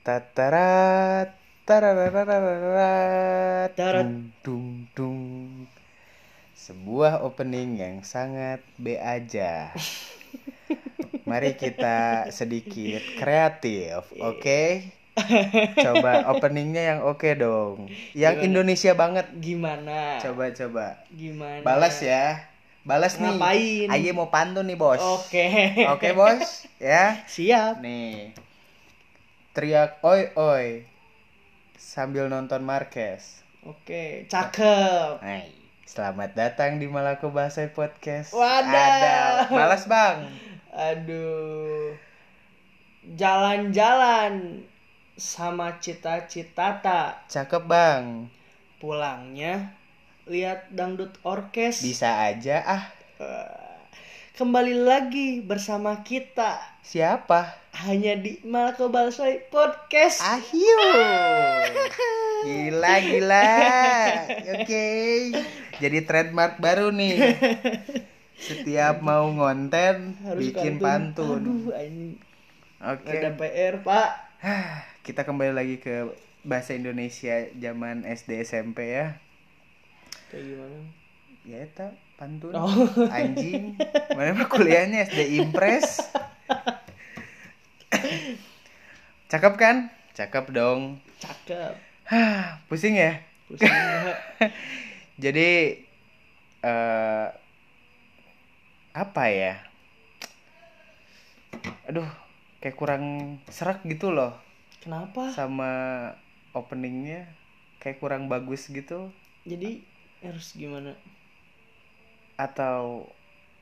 Tatarat Tarat. dung, dung, dung. Sebuah opening yang sangat B aja. Mari kita sedikit kreatif, oke? Coba openingnya yang oke dong. Yang Gimana? Indonesia banget. Gimana? Coba coba. Gimana? Balas ya. Balas nih. Ngapain? Aye mau pantun nih, Bos. Oke. Oke, Bos. Ya. Siap. Nih. Teriak oi oi sambil nonton Marquez. Oke, cakep. Hai, selamat datang di Malako Bahasa Podcast. Wadah. Ada. Balas, Bang. Aduh. Jalan-jalan sama cita-cita tak Cakep, Bang. pulangnya lihat dangdut orkes. Bisa aja ah. Eh, Kembali lagi bersama kita Siapa? hanya di Malako Balsai Podcast. Ahyu. Gila, gila. Oke. Jadi trademark baru nih. Setiap mau ngonten bikin pantun. Aduh, ini Oke. ada PR, Pak. Kita kembali lagi ke bahasa Indonesia zaman SD SMP ya. Kayak gimana? Ya eta pantun. Oh. Anjing. Mana mah kuliahnya SD Impres. Cakep kan? Cakep dong. Cakep. Pusing ya? Pusing banget. Jadi eh apa ya? Aduh, kayak kurang serak gitu loh. Kenapa? sama openingnya kayak kurang bagus gitu Jadi harus gimana? atau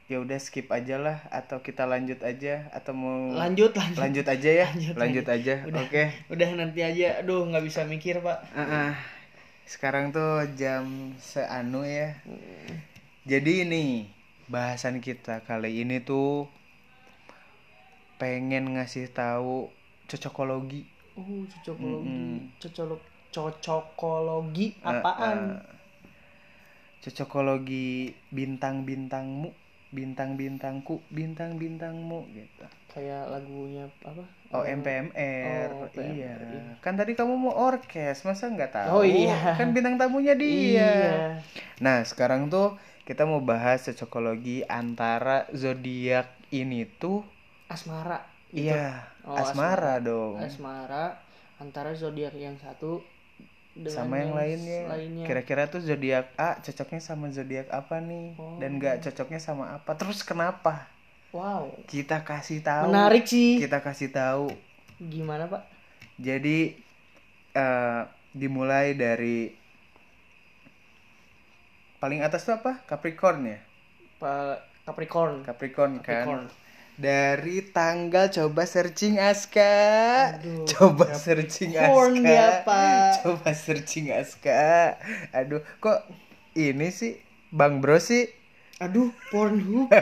ya udah skip aja lah atau kita lanjut aja atau mau Lanjut, lanjut. lanjut aja ya Lanjut, lanjut, aja Udah. oke Udah nanti aja. Aduh, nggak bisa mikir, Pak. Ah, ah. sekarang tuh jam seanu ya jadi ini bahasan kita kali ini tuh pengen ngasih tahu cocokologi Oh, cocokologi. Mm-mm. Cocok cocokologi apaan? eh, cocokologi bintang-bintangmu, bintang-bintangku, bintang-bintangmu gitu. Kayak lagunya apa? Oh, MPMR. Oh, PMR, iya. iya. Kan tadi kamu mau orkes, masa nggak tahu? Oh, iya. Kan bintang tamunya dia. Iya. Nah, sekarang tuh kita mau bahas cocokologi antara zodiak ini tuh Asmara. gitu. iya, Oh, asmara, dong. Asmara antara zodiak yang satu dengan sama yang lainnya. lainnya. Kira-kira tuh zodiak A cocoknya sama zodiak apa nih? Oh. Dan nggak cocoknya sama apa? Terus kenapa? Wow. Kita kasih tahu. Menarik sih. Kita kasih tahu. Gimana, Pak? Jadi eh, dimulai dari paling atas tuh apa? Capricorn ya. Pak Capricorn. Capricorn kan. Capricorn. Dari tanggal coba searching Aska. Aduh, coba searching Aska. dia, Pak. Coba searching Aska. Aduh, kok ini sih Bang Bro sih Aduh, Pornhub.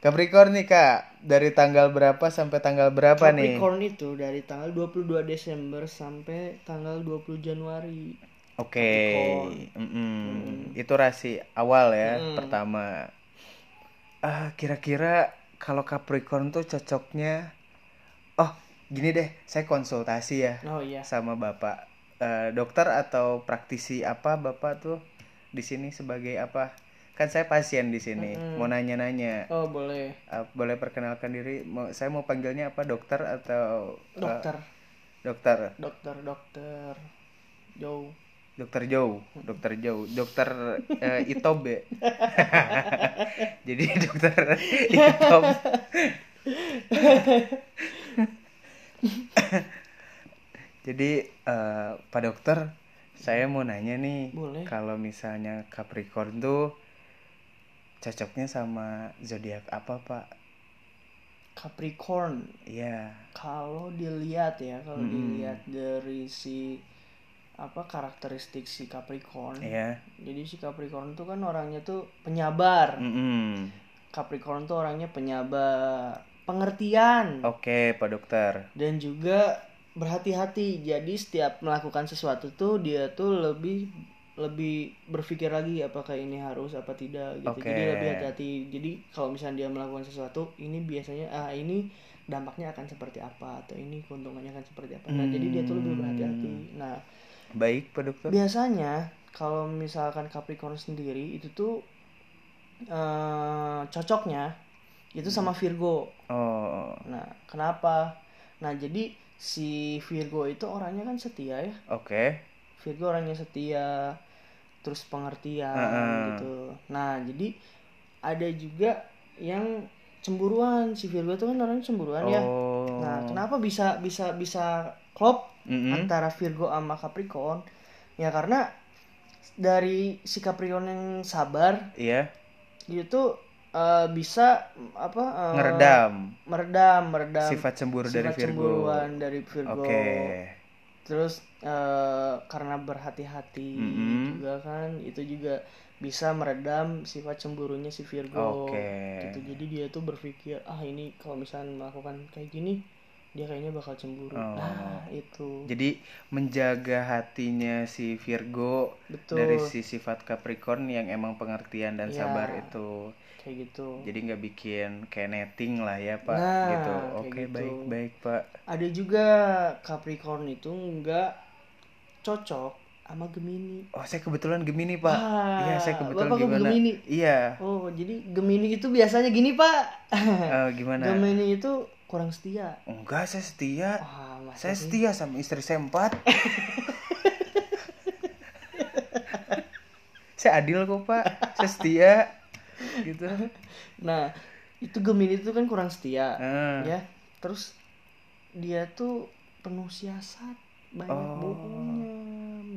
Capricorn nih Kak. Dari tanggal berapa sampai tanggal berapa nih? Capricorn itu dari tanggal 22 Desember sampai tanggal 20 Januari. Oke. Capricorn. mm-mm. Itu rasi awal ya, Mm. pertama. Ah, kira-kira kalau Capricorn tuh cocoknya Oh, gini deh, saya konsultasi ya Oh iya. sama Bapak Eh, dokter atau praktisi apa Bapak tuh di sini sebagai apa? Kan saya pasien di sini, Mm-mm. mau nanya-nanya. Oh, boleh. Eh, boleh perkenalkan diri? Mau saya mau panggilnya apa? Dokter atau Dokter, dokter? dokter, dokter. Joe. Dokter Joe, Dokter Joe, Dokter eh, Itobe. Jadi Dokter Itob. Jadi eh, Pak Dokter, saya mau nanya nih, Boleh. kalau misalnya Capricorn tuh cocoknya sama zodiak apa Pak? Capricorn. Iya, Kalau dilihat ya, kalau Mm-mm. dilihat dari si apa karakteristik si Capricorn. iya. Jadi si Capricorn tuh kan orangnya tuh penyabar. Mm-mm. Capricorn tuh orangnya penyabar, pengertian Oke Pak Dokter. dan juga berhati-hati. Jadi setiap melakukan sesuatu tuh dia tuh lebih lebih berpikir lagi apakah ini harus apa tidak gitu Oke. jadi lebih hati-hati jadi kalau misalnya dia melakukan sesuatu ini biasanya ah ini dampaknya akan seperti apa atau ini keuntungannya akan seperti apa nah jadi dia tuh lebih berhati-hati nah Baik, Pak Dokter. biasanya kalau misalkan Capricorn sendiri itu tuh eh, cocoknya itu sama Virgo. Oh, nah kenapa? Nah jadi si Virgo itu orangnya kan setia ya. Oke. Virgo orangnya setia terus pengertian Heeh. gitu. Nah jadi ada juga yang cemburuan. Si Virgo itu kan orangnya cemburuan ya. Oh. nah kenapa bisa bisa bisa klop Mm-mm. antara Virgo sama Capricorn ya karena dari si Capricorn yang sabar Iya, itu eh, bisa apa eh, ngeredam meredam meredam sifat cemburu dari sifat Virgo. cemburuan dari Virgo Oke. terus eh, karena berhati-hati Mm-mm. juga kan itu juga bisa meredam sifat cemburunya si Virgo Oke. gitu jadi dia tuh berpikir ah ini kalau misalnya melakukan kayak gini dia kayaknya bakal cemburu Oh. nah itu Jadi menjaga hatinya si Virgo betul dari si sifat Capricorn yang emang pengertian dan Ya. sabar itu. kayak gitu Jadi nggak bikin kayak netting lah ya Pak Nah, gitu. Oke gitu. baik baik Pak. ada juga Capricorn itu nggak cocok sama Gemini Oh saya kebetulan Gemini Pak. Ah, Iya saya kebetulan Bapak gimana? Gemini? Iya. oh jadi Gemini itu biasanya gini pak Eh, gimana? Gemini itu kurang setia Enggak saya setia. Masa Saya sih? setia sama istri saya empat. saya adil kok Pak. Saya setia. Gitu. Nah, itu Gemini itu kan kurang setia, Ah. ya. Terus dia tuh penuh siasat, banyak Oh. bohongnya,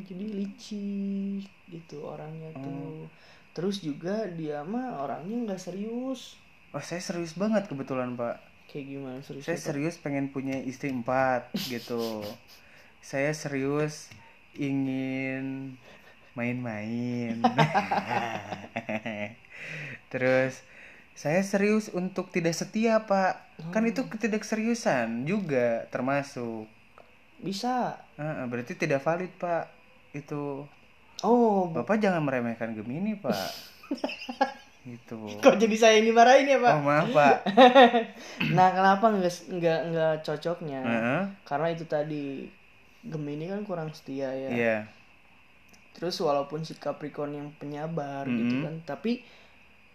jadi licik gitu orangnya Oh. tuh. Terus juga dia mah orangnya nggak serius. Oh saya serius banget kebetulan Pak. Kayak gimana serius? Saya serius pengen punya istri empat gitu. Saya serius ingin main-main. Terus saya serius untuk tidak setia pak. Kan itu ketidakseriusan juga termasuk. Bisa. Ah, berarti tidak valid pak. Itu Oh, bapak jangan meremehkan Gemini pak. gitu. kok jadi saya yang dimarahin ya pak? Oh maaf pak. Nah, kenapa nggak nggak nggak cocoknya? Heeh. Karena itu tadi Gemini kan kurang setia ya. Iya. Terus walaupun si Capricorn yang penyabar gitu Mhm. kan, tapi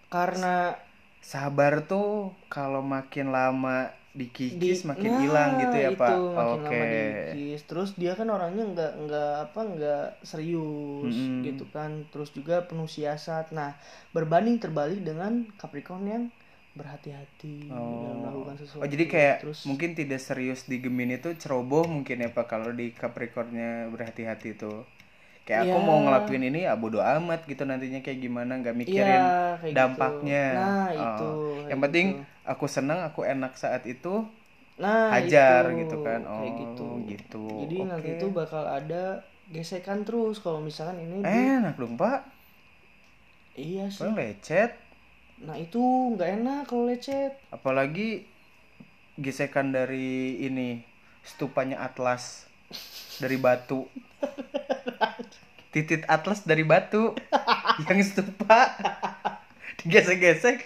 karena Sabar tuh kalau makin lama dikikis di- makin Nah, hilang gitu ya itu, pak. Oke. lama dikikis. Terus dia kan orangnya nggak nggak apa nggak serius Mhm. gitu kan. Terus juga penuh siasat. Nah berbanding terbalik dengan Capricorn yang berhati-hati dalam melakukan sesuatu. Oh jadi kayak Terus mungkin tidak serius di Gemini tuh ceroboh mungkin ya pak kalau di Capricornnya berhati-hati tuh. Kayak aku Ya. mau ngelakuin ini ya bodo amat gitu nantinya kayak gimana nggak mikirin Iya, kayak dampaknya. gitu. Nah Oh. itu. Yang penting gitu. Aku senang aku enak saat itu nah hajar itu, gitu kan. kayak Oh gitu. gitu. Jadi nanti Oke. itu bakal ada gesekan terus kalau misalkan ini di- enak dong pak. iya sih. Lecet. Nah itu nggak enak kalau lecet. apalagi gesekan dari ini stupanya Atlas dari batu titit Atlas dari batu yang stupa digesek-gesek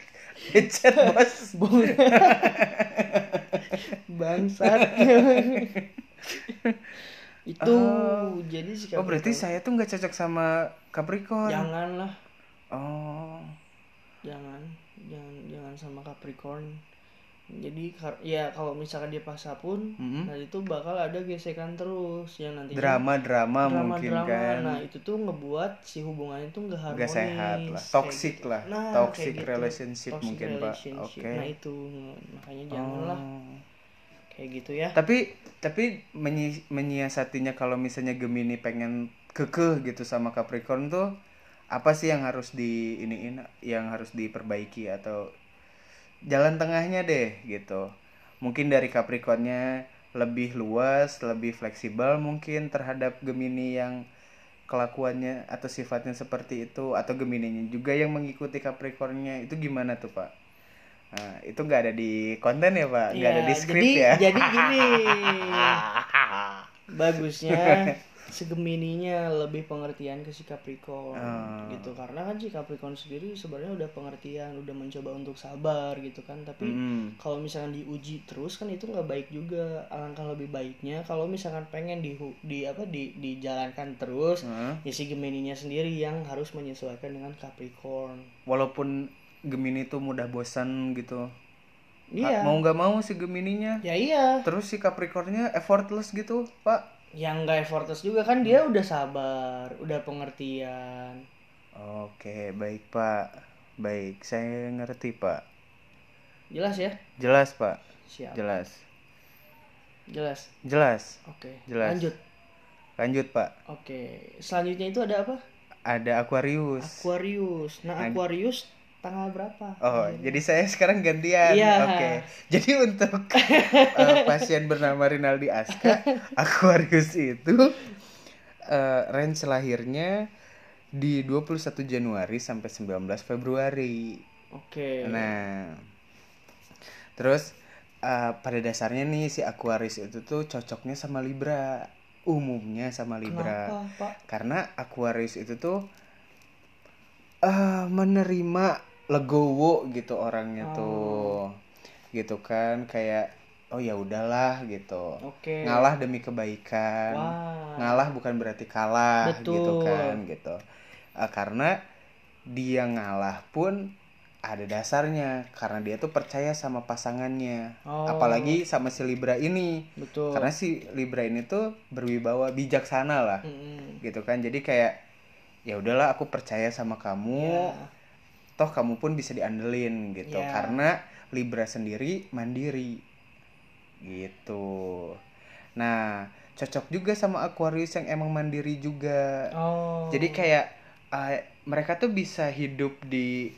lecet bos Bangsat. itu Oh. jadi si oh berarti saya tuh nggak cocok sama Capricorn janganlah, oh jangan, jangan, jangan sama Capricorn. Jadi ya kalau misalkan dia paksa pun, Mm-mm. nah itu bakal ada gesekan terus yang nantinya drama-drama mungkin drama-drama. kan Nah itu tuh ngebuat si hubungannya tuh nggak harmonis. Nggak sehat lah. Toxic gitu. lah. Nah, Toxic gitu. relationship Toxic mungkin, Pak. relationship. Oke. Nah itu makanya janganlah Oh. kayak gitu ya. tapi tapi menyi- menyiasatinya kalau misalnya Gemini pengen kekeh gitu sama Capricorn tuh apa sih yang harus di iniin yang harus diperbaiki atau jalan tengahnya deh gitu mungkin dari Capricornnya lebih luas lebih fleksibel mungkin terhadap Gemini yang kelakuannya atau sifatnya seperti itu atau Gemininya juga yang mengikuti Capricornnya itu gimana tuh Pak? Nah, itu nggak ada di konten ya Pak, nggak ada Ya, di skrip jadi, ya? Jadi gini, bagusnya si Gemininya lebih pengertian ke si Capricorn Ah. gitu. Karena kan si Capricorn sendiri sebenarnya udah pengertian udah mencoba untuk sabar gitu kan. Tapi Mm. kalau misalkan diuji terus kan itu nggak baik juga. Alangkah lebih baiknya kalau misalkan pengen di di apa di dijalankan terus Heeh. ya si Gemininya sendiri yang harus menyesuaikan dengan Capricorn. Walaupun Gemini tuh mudah bosan gitu. Iya. Mau nggak mau si Gemininya. Ya iya. Terus si Capricornnya effortless gitu pak yang nggak effortless juga kan dia udah sabar udah pengertian. Oke baik pak. Baik saya ngerti pak. Jelas ya? Jelas pak. Siap. Jelas. Jelas? Jelas. Oke Jelas. lanjut. Lanjut pak. Oke selanjutnya itu ada apa? Ada Aquarius. Aquarius. Nah Aquarius tanggal berapa Oh, jadi saya sekarang gantian. Iya. Oke. Jadi untuk eh, pasien bernama Rinaldi Aska, Aquarius itu eh, range lahirnya di 21 Januari sampai 19 Februari. oke Nah, terus eh, pada dasarnya nih si Aquarius itu tuh cocoknya sama Libra, umumnya sama Libra. kenapa pak Karena Aquarius itu tuh eh menerima legowo gitu orangnya Oh. tuh. Gitu kan kayak oh ya udahlah gitu. oke Ngalah demi kebaikan. wah Ngalah bukan berarti kalah Betul. gitu kan gitu. Eh, karena dia ngalah pun ada dasarnya karena dia tuh percaya sama pasangannya. Oh. Apalagi sama si Libra ini. betul Karena si Libra ini tuh berwibawa bijaksana lah Mm-mm. gitu kan jadi kayak ya udahlah aku percaya sama kamu Ya. Toh kamu pun bisa diandelin gitu Ya. karena Libra sendiri mandiri gitu nah cocok juga sama Aquarius yang emang mandiri juga oh jadi kayak eh, mereka tuh bisa hidup di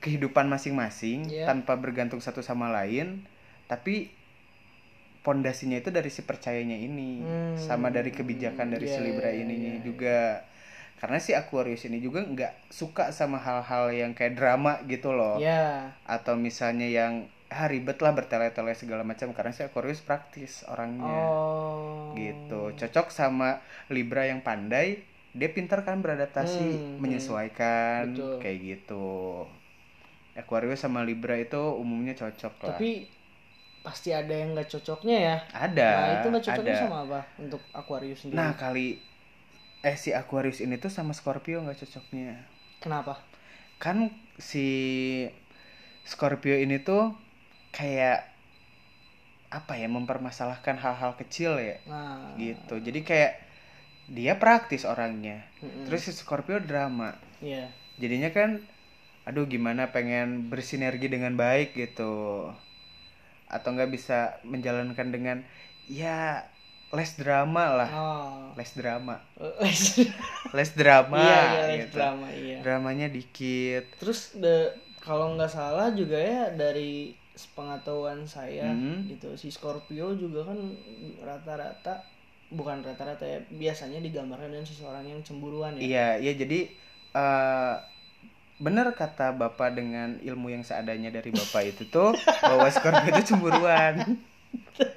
kehidupan masing-masing Ya. tanpa bergantung satu sama lain tapi pondasinya itu dari si percayanya ini Hmm. sama dari kebijakan dari si Ya, Libra ya, ini ya, ya. juga karena si Aquarius ini juga nggak suka sama hal-hal yang kayak drama gitu loh. Ya atau misalnya yang ah, ribet lah bertele-tele segala macam. Karena si Aquarius praktis orangnya. Oh. Gitu. Cocok sama Libra yang pandai dia pintar kan beradaptasi Hmm, menyesuaikan Betul. kayak gitu. Aquarius sama Libra itu umumnya cocok lah. Tapi pasti ada yang nggak cocoknya ya? Ada. Nah itu nggak cocoknya ada. sama apa? Untuk Aquarius sendiri. Nah kali eh si Aquarius ini tuh sama Scorpio nggak cocoknya. Kenapa? Kan si Scorpio ini tuh kayak apa ya mempermasalahkan hal-hal kecil ya. Nah. Gitu. Jadi kayak dia praktis orangnya. Mm-mm. terus si Scorpio drama. Iya. jadinya kan aduh gimana pengen bersinergi dengan baik gitu. Atau nggak bisa menjalankan dengan ya less drama lah. Oh. Less drama. Les less drama iya iya les gitu. drama iya. Dramanya dikit. Terus de, kalau nggak salah juga ya dari pengetahuan saya Hmm. gitu si Scorpio juga kan rata-rata bukan rata-rata ya biasanya digambarkan dengan seseorang yang cemburuan ya. Iya iya jadi eh bener kata bapak dengan ilmu yang seadanya dari bapak itu tuh bahwa Scorpio itu cemburuan.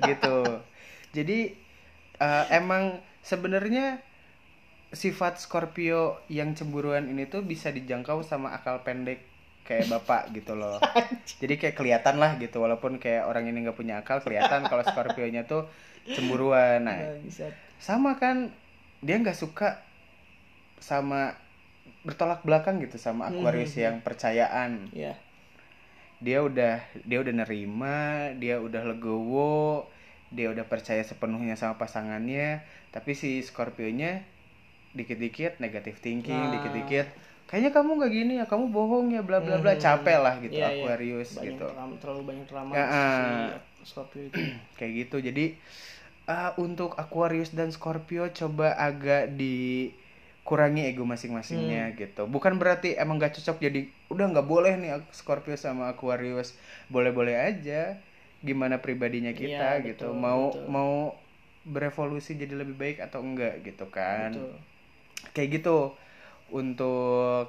Gitu. Jadi eh, emang sebenarnya sifat Scorpio yang cemburuan ini tuh bisa dijangkau sama akal pendek kayak bapak gitu loh. Jadi kayak kelihatan lah gitu walaupun kayak orang ini nggak punya akal kelihatan kalau Scorpio-nya tuh cemburuan. Nah sama kan dia nggak suka sama bertolak belakang gitu sama Aquarius Hmm. yang percayaan. Ya dia udah dia udah nerima dia udah legowo dia udah percaya sepenuhnya sama pasangannya tapi si Scorpio-nya dikit-dikit negatif thinking Nah. dikit-dikit kayaknya kamu nggak gini ya kamu bohong ya bla bla bla Hmm. capek lah gitu Iya, iya. Aquarius banyak gitu drama- terlalu banyak drama Ya, si ah. Scorpio itu kayak gitu jadi ah, untuk Aquarius dan Scorpio coba agak dikurangi ego masing-masingnya gitu bukan berarti emang gak cocok jadi udah nggak boleh nih Scorpio sama Aquarius boleh-boleh aja gimana pribadinya kita Iya, gitu betul, mau betul. mau berevolusi jadi lebih baik atau enggak gitu kan Betul. kayak gitu untuk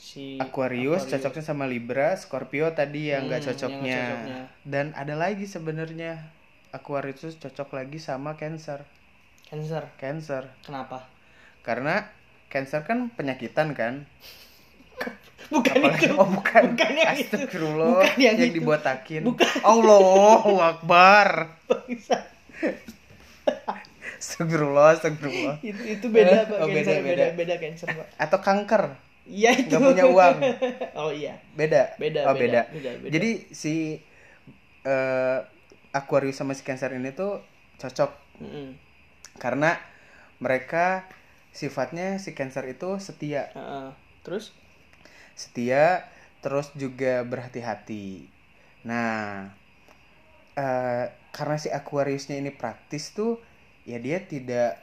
si Aquarius, cocoknya sama Libra, Scorpio tadi yang nggak Hmm, cocoknya. cocoknya. Dan ada lagi sebenarnya Aquarius cocok lagi sama Cancer. Cancer. Cancer. Kenapa? Karena cancer kan penyakitan kan? Bukan Apalagi itu. oh bukan. Bukan yang itu. Bukan yang itu. dibotakin. Bukan. Allahu Akbar. Bangsa. Astagfirullah, astagfirullah. itu itu beda Eh, pak oh, cancer beda, beda beda. cancer pak Atau kanker. iya itu Nggak punya uang. oh iya Beda. Beda, Oh, beda, beda. beda, beda. Jadi si eh, Aquarius sama si Cancer ini tuh cocok Mm-mm. karena mereka sifatnya si Cancer itu setia. Heeh. terus setia terus juga berhati-hati. Nah eh, karena si Aquariusnya ini praktis tuh ya dia tidak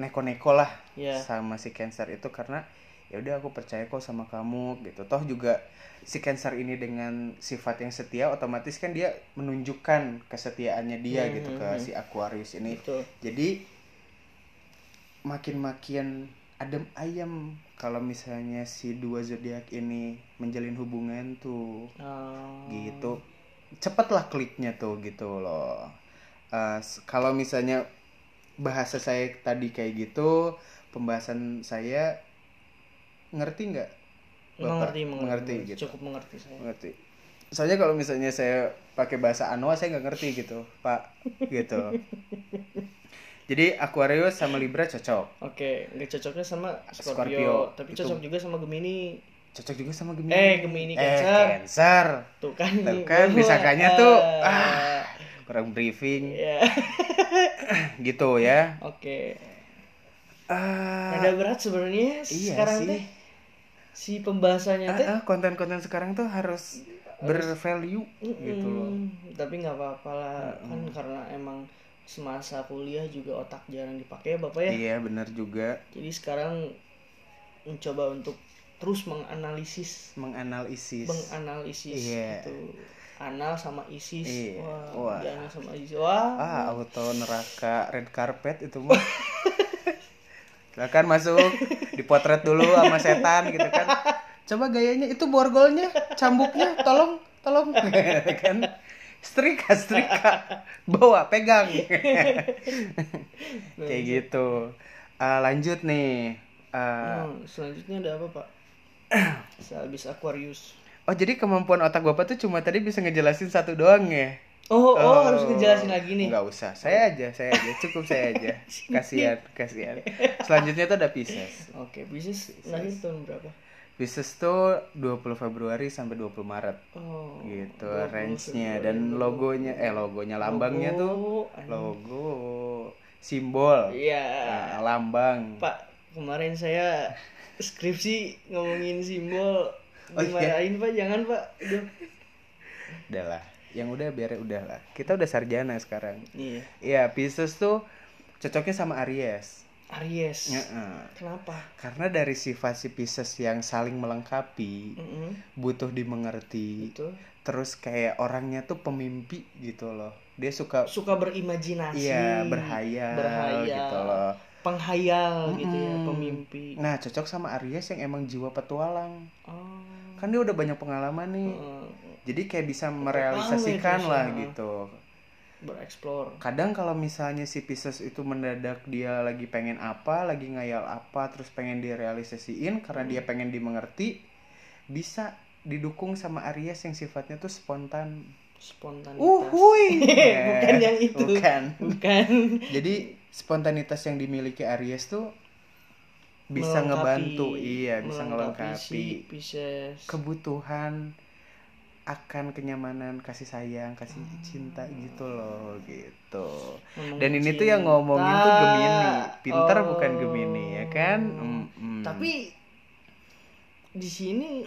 neko-neko lah ya sama si Cancer itu karena ya udah aku percaya kok sama kamu gitu. Toh juga si Cancer ini dengan sifat yang setia otomatis kan dia menunjukkan kesetiaannya dia Hmm, gitu hmm, ke hmm. si Aquarius ini. Betul. Jadi makin-makin adem ayam. Kalau misalnya si dua zodiak ini menjalin hubungan tuh Oh. gitu. Cepatlah kliknya tuh gitu loh. S- kalau misalnya bahasa saya tadi kayak gitu pembahasan saya ngerti nggak? Mengerti, mengerti mengerti. gitu. cukup mengerti saya. Mengerti. Soalnya kalau misalnya saya pakai bahasa Anoa saya nggak ngerti gitu pak gitu jadi Aquarius sama Libra cocok. Oke nggak cocoknya sama Scorpio, Scorpio. tapi Itu- cocok juga sama Gemini. Cocok juga sama Gemini. Eh, Gemini, eh, Cancer. Cancer. Tuh kan. Tuh kan, disangkanya tuh, ah. ah kurang briefing. Ya gitu ya. Oke. Ah, Rada berat sebenarnya iya sekarang sih. teh. Si pembahasannya ah, teh. ah, konten-konten sekarang tuh harus bervalue gitu loh. Tapi nggak apa-apa lah. Kan karena emang semasa kuliah juga otak jarang dipakai ya bapak ya? Iya benar juga. Jadi sekarang mencoba untuk terus menganalisis. Menganalisis. Menganalisis Iya. gitu. Anal sama isis. Iya. wah, Wah. jangan sama isis. Wah. Ah auto neraka red carpet itu mah. Silakan masuk. Dipotret dulu sama setan gitu kan. Coba gayanya itu borgolnya cambuknya tolong tolong. Kan setrika setrika bawa pegang. Kayak gitu. Ah, lanjut nih. Ah, Hmm, selanjutnya ada apa pak? Sehabis Aquarius. Oh jadi kemampuan otak bapak tuh cuma tadi bisa ngejelasin satu doang ya? Oh oh, harus ngejelasin lagi nih. Nggak usah, saya aja, saya aja, cukup saya aja. Kasihan, kasihan. Selanjutnya tuh ada Pisces. oke Pisces lahir tahun berapa Pisces tuh 20 Februari sampai 20 Maret. oh Gitu 20 range-nya dan 20. logonya eh logonya lambangnya tuh Logo, anjing. logo simbol Iya. nah, lambang. Pak, kemarin saya skripsi ngomongin simbol Oh, iya? dimarahin Pak, jangan Pak. Udah. Udahlah, yang udah biar udah lah. Kita udah sarjana sekarang. Iya. Iya, Pisces tuh cocoknya sama Aries. Aries. Heeh. Kenapa? Karena dari sifat si Pisces yang saling melengkapi, Mm-mm. butuh dimengerti, Itu terus kayak orangnya tuh pemimpi gitu loh. Dia suka suka berimajinasi. iya berhayal, Berhayal. gitu loh. Penghayal gitu ya, pemimpi. Nah, cocok sama Aries yang emang jiwa petualang. Oh. Kan dia udah banyak pengalaman nih. Heeh. Jadi kayak bisa merealisasikan lah ya. gitu. Bereksplor. Kadang kalau misalnya si Pisces itu mendadak dia lagi pengen apa, lagi ngayal apa, terus pengen direalisasiin karena dia pengen dimengerti, bisa didukung sama Aries yang sifatnya tuh spontan. Spontanitas. Uhuy. Bukan yang itu. Bukan. Bukan. Jadi spontanitas yang dimiliki Aries tuh bisa Melengkapi- ngebantu, iya, bisa si ngelengkapi Pisces. kebutuhan akan kenyamanan, kasih sayang, kasih cinta gitu loh, gitu. Ngomongin Dan ini tuh yang ngomongin tuh cinta. Gemini, pinter Oh. bukan Gemini ya kan? Mm-mm. Tapi di sini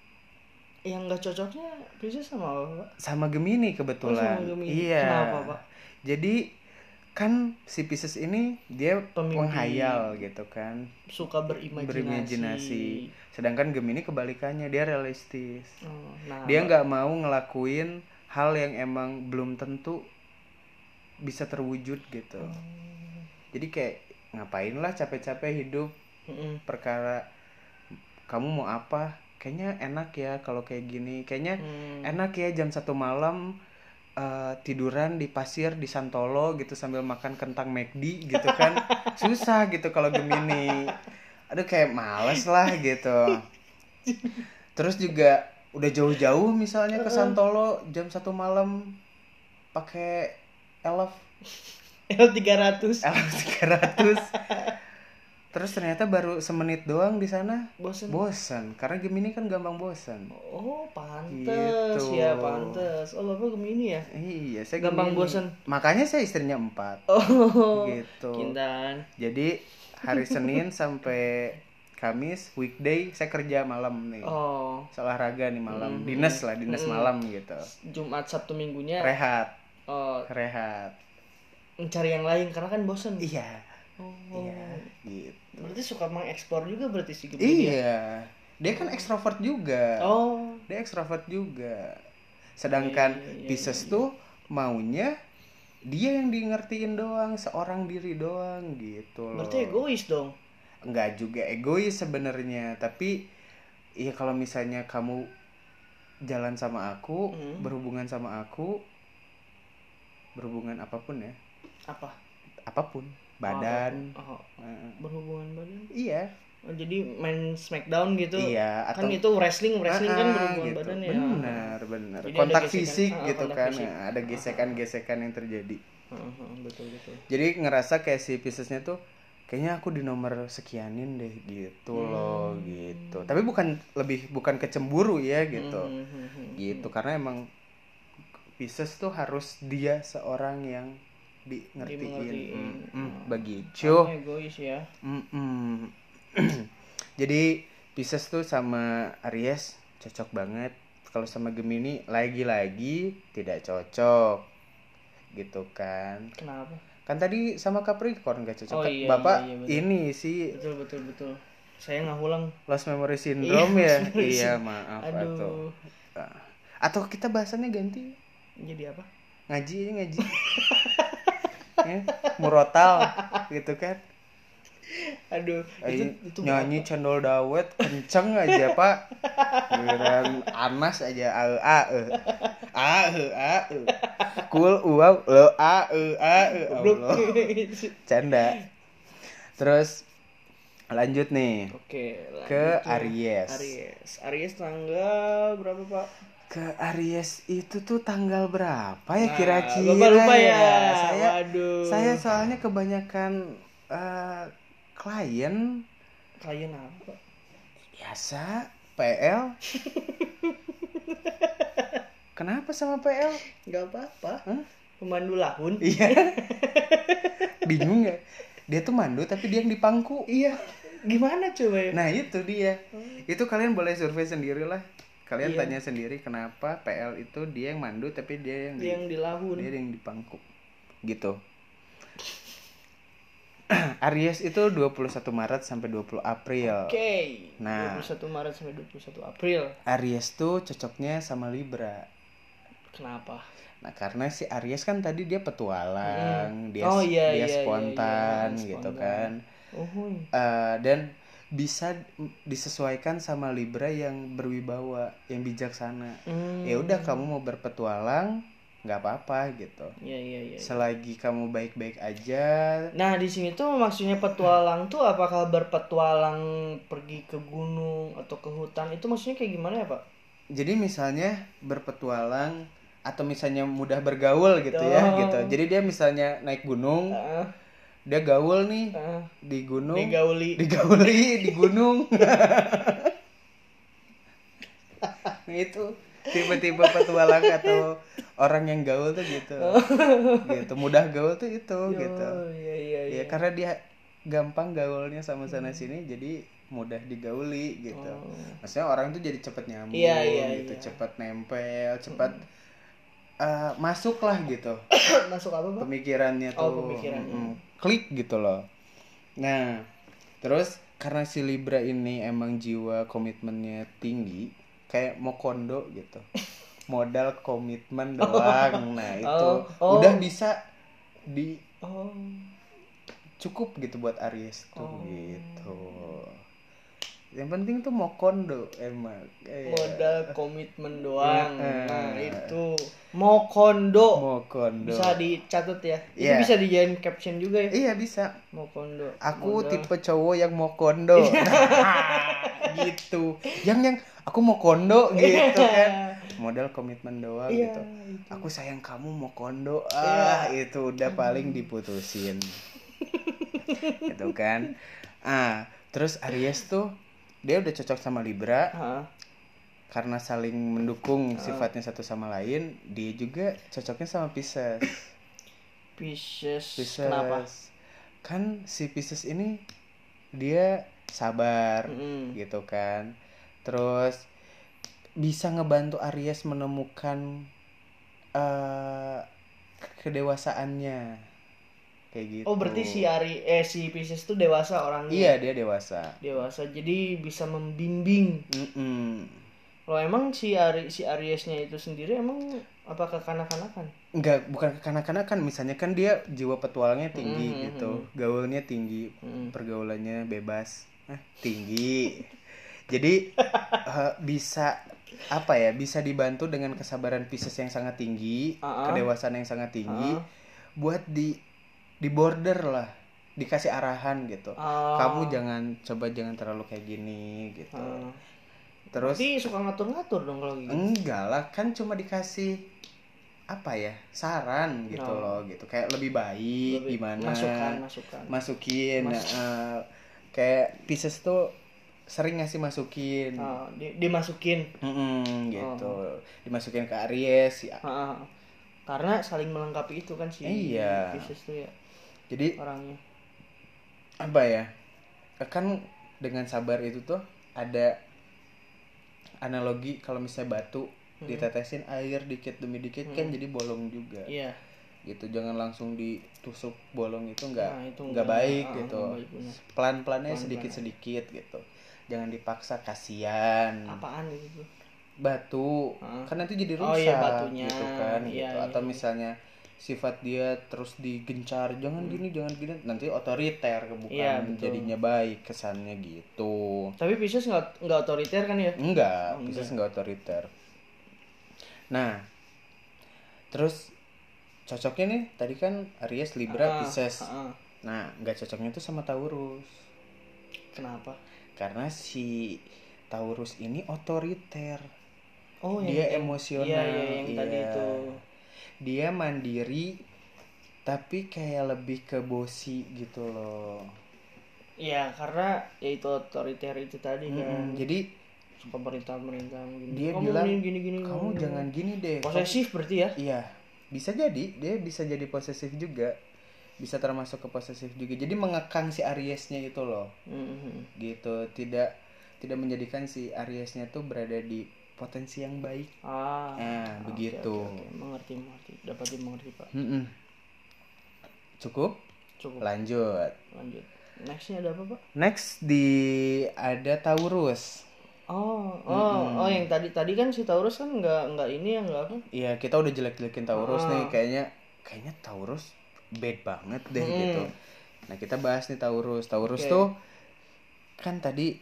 yang nggak cocoknya Pisces sama apa, Pak? sama Gemini kebetulan. Oh, sama Gemini. Iya. Kenapa, Pak? Jadi kan si Pisces ini dia Pemimpi. penghayal gitu kan, Suka berimajinasi. berimajinasi. Sedangkan Gemini kebalikannya, dia realistis. Oh, nah, dia nggak mau ngelakuin hal yang emang belum tentu bisa terwujud gitu. Hmm. Jadi kayak ngapain lah capek-capek hidup Mm-mm. perkara kamu mau apa kayaknya enak ya kalau kayak gini kayaknya Hmm. enak ya jam satu malam eh, tiduran di pasir di Santolo gitu sambil makan kentang McD gitu kan. Susah gitu kalau Gemini. Aduh kayak males lah gitu. Terus juga udah jauh-jauh misalnya ke Santolo jam satu malam pakai elf. L300 elf 300 terus ternyata baru semenit doang di sana. Bosen. Bosan karena Gemini kan gampang bosan oh pantes. Gitu. ya pantes. Oh bapak gemini ya? Iya saya Gampang Gemini. bosan. makanya saya istrinya empat. Oh gitu. kintan. Jadi hari Senin sampai Kamis weekday saya kerja malam nih. Oh. Saya olahraga nih malam. Hmm. dinas lah dinas Hmm. malam gitu. Jumat Sabtu minggunya? Rehat. Oh. Rehat. Mencari yang lain karena kan bosen. Iya. Oh. Iya. gitu berarti suka mengeksplor juga berarti si gemini ya? iya. Dia kan ekstrovert juga. Oh. Dia ekstrovert juga. Sedangkan Iya, iya, iya, Pisces tuh maunya dia yang di ngertiin doang seorang diri doang gitu loh. Berarti egois dong? Nggak juga egois sebenarnya tapi iya kalau misalnya kamu jalan sama aku Hmm. berhubungan sama aku berhubungan apa pun ya. Apa? Apa pun badan. Oh, eh, berhubungan badan? Iya. Oh, jadi main smackdown gitu? Iya kan atau itu wrestling wrestling kan Ah, berhubungan gitu. badan ya. Benar benar. Jadi kontak gesekan. fisik Ah, gitu kontak kan fisik. Nah, ada gesekan-gesekan yang terjadi. Heeh, betul betul. Jadi ngerasa kayak si Piscesnya tuh kayaknya aku di nomor sekianin deh gitu loh Hmm. gitu. Tapi bukan lebih bukan kecemburu ya gitu. Hmm, hmm, hmm, gitu karena emang Pisces tuh harus dia seorang yang di ngertiin. Dimengertiin. Mm, mm, begitu. Egois ya. Mm-mm. jadi Pisces tuh sama Aries cocok banget. Kalau sama Gemini lagi-lagi tidak cocok. Gitu kan. Kenapa? Kan tadi sama Capricorn gak cocok. Oh, Kan iya, bapak iya, iya, betul. ini sih. Betul betul betul. Saya nggak ulang. Lost memory syndrome Iya, ya? iya maaf aduh. Atau atau kita bahasannya ganti? Jadi apa? Ngaji ngaji ya, murotal gitu kan. Aduh itu itu nyanyi cendol dawet kenceng aja pak. Giliran anas aja a a e. A e a e. Kul uau lo a e a e. Allah. Canda. Terus lanjut nih. Oke ke lanjut. Aries. Aries. Aries tanggal berapa pak ke Aries itu tuh tanggal berapa ya Nah, kira-kira Bapak lupa ya. saya Waduh. saya soalnya kebanyakan eh, klien. Klien apa? Biasa PL kenapa sama PL nggak apa-apa. Hah? pemandu lahun iya. Bingung ya. Dia tuh mandu tapi dia yang dipangku. Iya. Gimana coba ya? Nah itu dia. Itu kalian boleh survei sendiri lah kalian Iya. tanya sendiri kenapa PL itu dia yang mandu tapi dia yang di- Dia yang di lahun dia yang dipangku gitu Aries itu 21 Maret sampai 20 April oke Nah. 21 Maret sampai 21 April Aries tuh cocoknya sama Libra kenapa Nah karena si Aries kan tadi dia petualang, dia Oh, iya, dia iya, iya, spontan iya, gitu spontan. kan, oh huy. Eh, dan bisa disesuaikan sama Libra yang berwibawa, yang bijaksana. Hmm. Ya udah kamu mau berpetualang, nggak apa-apa gitu. iya iya iya Selagi kamu baik-baik aja, Nah di sini tuh maksudnya petualang tuh apakah berpetualang pergi ke gunung atau ke hutan itu maksudnya kayak gimana ya pak? jadi misalnya berpetualang atau misalnya mudah bergaul gitu ya Oh. gitu. Jadi dia misalnya naik gunung, Ah, dia gaul nih ah, di gunung. digauli. digauli di gunung nah itu tipe-tipe petualang atau orang yang gaul tuh gitu gitu mudah gaul tuh itu gitu Oh iya iya iya. ya karena dia gampang gaulnya sama sana sini jadi mudah digauli gitu Oh. maksudnya orang tuh jadi cepet nyambung Iya, iya, gitu iya. cepet nempel cepet eh, masuk lah gitu Masuk apa pak? pemikirannya tuh Oh, pemikirannya. Mm-mm. klik gitu loh nah terus karena si Libra ini emang jiwa komitmennya tinggi kayak mau kondo gitu modal komitmen doang nah itu Oh, oh. udah bisa di Oh. cukup gitu buat Aries tuh Oh. gitu yang penting tuh mau kondo emang Eh, Modal komitmen doang. Eh. Nah itu Mokondo. Mokondo. Bisa dicatat ya. Itu Iya. bisa dijadiin caption juga ya. Iya bisa. Mokondo. Aku Modal. tipe cowok yang mau kondo. Nah, gitu. Yang yang aku mau kondo gitu kan. Modal komitmen doang Iya, gitu. itu. Aku sayang kamu mau kondo. Ah, itu udah paling diputusin. gitu kan. Ah, terus Aries tuh dia udah cocok sama Libra Hah? karena saling mendukung sifatnya satu sama lain. Dia juga cocoknya sama Pisces. Pisces. Pisces. Kenapa? Kan si Pisces ini dia sabar Mm-mm. gitu kan. Terus bisa ngebantu Aries menemukan eh kedewasaannya. Kayak gitu. Oh berarti si Ari eh si Pisces tuh dewasa orangnya. Iya, dia dewasa. Dewasa. Jadi bisa membimbing. Mm-mm. Kalau emang si Ari si Ariesnya itu sendiri emang apa kekanak-kanakan? Enggak, bukan kekanak-kanakan. Misalnya kan dia jiwa petualangnya tinggi Mm-mm. gitu. Gaulnya tinggi, Mm. pergaulannya bebas. Eh, tinggi. Jadi eh, bisa apa ya? Bisa dibantu dengan kesabaran Pisces yang sangat tinggi, Ah-ah. kedewasaan yang sangat tinggi Ah. buat di di border lah, dikasih arahan gitu. Ah. Kamu jangan coba jangan terlalu kayak gini gitu. Ah. Terus Berarti suka ngatur-ngatur dong kalau gitu. enggak lah, kan cuma dikasih apa ya? saran gitu Oh. loh gitu. Kayak lebih baik Lebih- gimana Masukan, masukan. masukin Mas- eh, kayak Pisces tuh sering ngasih masukin Ah, di- dimasukin. Mm-mm, gitu Oh. dimasukin ke Aries ya. Karena saling melengkapi itu kan si Iya. Pisces tuh ya jadi orangnya. apa ya kan dengan sabar itu tuh ada analogi kalau misalnya batu ditetesin air dikit demi dikit kan jadi bolong juga Iya. gitu jangan langsung ditusuk bolong itu nggak Nah, itu nggak baik ah, gitu pelan pelannya sedikit sedikit gitu jangan dipaksa kasihan Apaan itu tuh? batu Ah. kan nanti jadi Oh, rusak iya, batunya. gitu kan Iya, gitu iya, atau iya. misalnya sifat dia terus digencar jangan gini jangan gini nanti otoriter bukan Hmm. Betul. jadinya baik kesannya gitu Tapi Pisces nggak nggak otoriter kan ya? enggak Oh, bisa nggak otoriter nah terus cocoknya nih tadi kan Aries Libra Ah, Pisces ah, ah. nah nggak cocoknya tuh sama Taurus Kenapa? karena si Taurus ini otoriter Oh, dia yang- emosional Iya, iya, yang tadi iya. itu. Dia mandiri tapi kayak lebih ke bosi gitu loh Iya, karena ya itu otoriter itu tadi kan. Jadi Suka perintah-perintah gini. dia Kamu bilang gini gini gini. kamu jangan gini deh Kamu- posesif berarti ya? iya bisa jadi dia bisa jadi posesif juga bisa termasuk ke posesif juga jadi mengekang si Ariesnya itu loh Mhm. gitu tidak tidak menjadikan si Ariesnya tuh berada di potensi yang baik Ah. nah oke, begitu oke, oke. Mengerti, mengerti. Dapat dimengerti, Pak. Mm-mm. cukup Cukup. lanjut Lanjut. Nextnya ada apa, Pak? next di ada Taurus Oh, oh, oh yang tadi tadi kan si Taurus kan nggak nggak ini ya nggak apa? Iya kita udah jelek-jelekin Taurus Ah. nih kayaknya kayaknya Taurus bad banget deh Hmm. gitu. Nah kita bahas nih Taurus. Taurus Oke. tuh kan tadi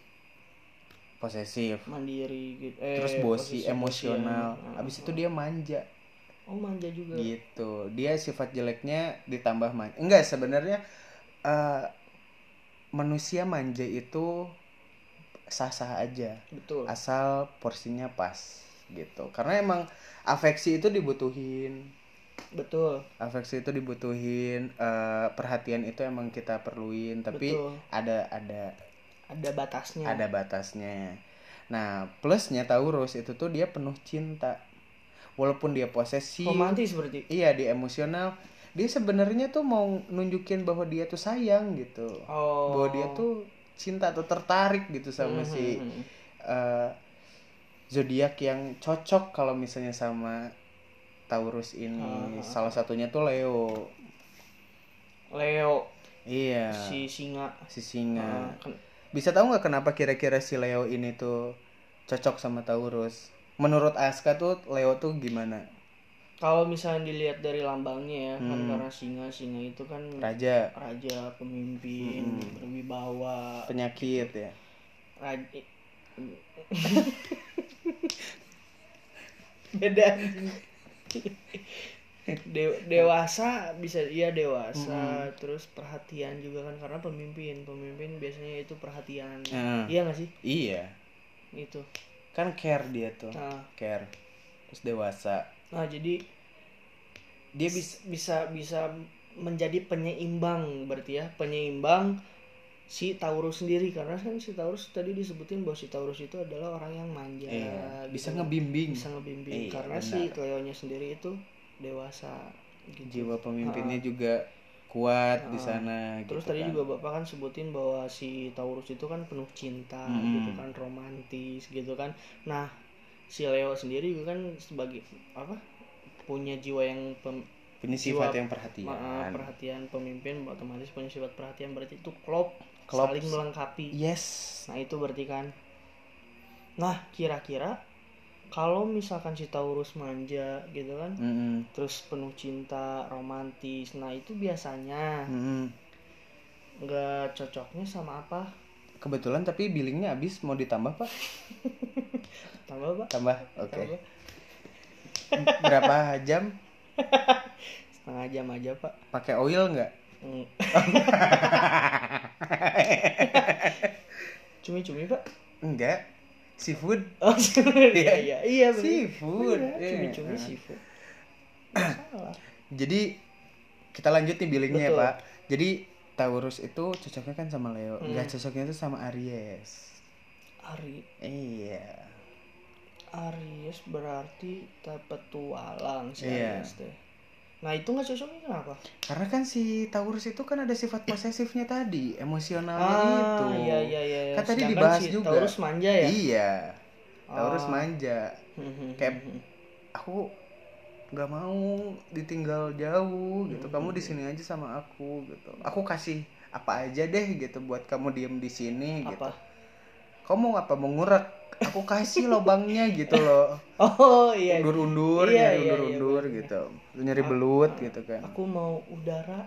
posesif, Mandiri gitu. Eh, terus bosi, emosional. bosian. Abis itu dia manja Oh manja juga. gitu. Dia sifat jeleknya ditambah manja. Enggak sebenarnya eh, manusia manja itu sah-sah aja Betul. asal porsinya pas gitu. Karena emang afeksi itu dibutuhin. Betul. afeksi itu dibutuhin eh, perhatian itu emang kita perluin tapi Betul. ada ada Ada batasnya. ada batasnya nah plusnya Taurus itu tuh dia penuh cinta walaupun dia posesif Romantis berarti. iya dia emosional dia sebenarnya tuh mau nunjukin bahwa dia tuh sayang gitu Oh. bahwa dia tuh cinta atau tertarik gitu sama si Mhm. eh, zodiak yang cocok kalau misalnya sama Taurus ini Ah. salah satunya tuh Leo Leo iya si singa. si singa Ah, kan- bisa tahu nggak kenapa kira-kira si Leo ini tuh cocok sama Taurus menurut Aska tuh Leo tuh gimana Kalau misalnya dilihat dari lambangnya ya, kan Hmm. karena singa, singa itu kan raja raja, pemimpin, berwibawa, penyakit ya raja. Beda. De- dewasa bisa iya dewasa terus perhatian juga kan karena pemimpin pemimpin biasanya itu perhatian. Nah. iya gak sih? Iya. Itu. Kan care dia tuh nah care terus dewasa. Nah jadi dia bisa bisa bisa menjadi penyeimbang berarti ya penyeimbang si Taurus sendiri. Karena kan si Taurus tadi disebutin bahwa si Taurus itu adalah orang yang manja iya, gitu. bisa ngebimbing. Bisa ngebimbing. Iya, karena benar. si Cleo-nya sendiri itu dewasa gitu. jiwa pemimpinnya juga kuat di Ah. sana Terus gitu tadi kan. juga Bapak kan sebutin bahwa si Taurus itu kan penuh cinta Mm. gitu kan romantis gitu kan. Nah, si Leo sendiri juga kan sebagai apa? punya jiwa yang pem, punya jiwa- sifat yang perhatian ma- perhatian pemimpin otomatis punya sifat perhatian berarti itu klop, Klop. saling melengkapi. yes Nah, itu berarti kan. Nah, kira-kira kalau misalkan si Taurus manja gitu kan, Mm-mm. terus penuh cinta, romantis. Nah, itu biasanya Mm-mm. nggak cocoknya sama apa kebetulan tapi billingnya habis mau ditambah pak tambah pak tambah oke Tambah. berapa jam setengah jam aja pak pakai oil nggak Hmm. cumi cumi pak enggak seafood? Oh iya. Iya iya bener. seafood. Iya, cumi Iya. seafood. Salah. Jadi kita lanjut nih billingnya ya pak. Jadi Taurus itu cocoknya kan sama Leo. Hmm. nggak cocoknya itu sama Aries. Ari. Iya. Aries berarti petualang si Iya. Aries teh nah itu nggak cocoknya kenapa? Karena kan si Taurus itu kan ada sifat posesifnya tadi emosionalnya ah itu iya iya iya Kan tadi Sedangkan dibahas si juga. Taurus manja ya? Iya Taurus Ah. manja kayak aku nggak mau ditinggal jauh gitu. kamu di sini aja sama aku gitu. Aku kasih apa aja deh gitu buat kamu diem di sini gitu. apa kamu mau apa? Mau ngurek? Aku kasih lobangnya gitu loh. Oh iya. Undur-undur Iya, nyari iya, undur-undur iya, gitu. Lu nyari belut gitu kan. Aku mau udara.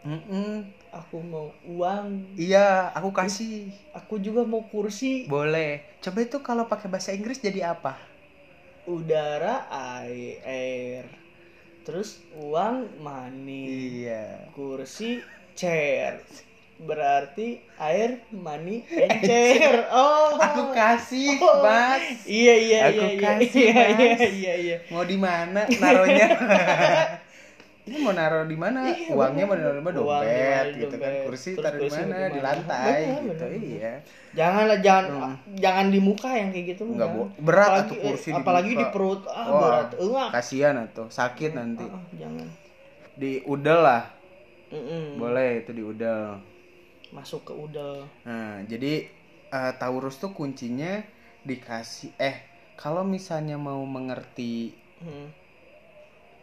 Mm-mm. aku mau uang. Iya aku kasih. Aku juga mau kursi. Boleh. Coba itu kalau pakai bahasa Inggris jadi apa? Udara air, air. terus uang money. Iya. Kursi chair berarti air and chair oh. Aku kasih Oh. mas iya iya Aku iya iya. kasih, iya iya Mas. iya iya. Mau di mana naruhnya? Ini mau naruh di mana? Iya, uangnya mau naruh di mana? Uang dompet gitu kan. kursi Terus taruh di mana? di lantai Bener, gitu. bener, iya. Janganlah jangan Hmm. jangan di muka yang kayak gitu Nggak enggak. bo- berat apalagi, atuh kursi eh, di apalagi di perut. Ah Wah. berat. Enggak. kasihan atau sakit nanti. Ah, ah, jangan. Di udel lah. Mm-mm. boleh itu di udel masuk ke udel nah jadi eh, Taurus tuh kuncinya dikasih eh kalau misalnya mau mengerti Hmm.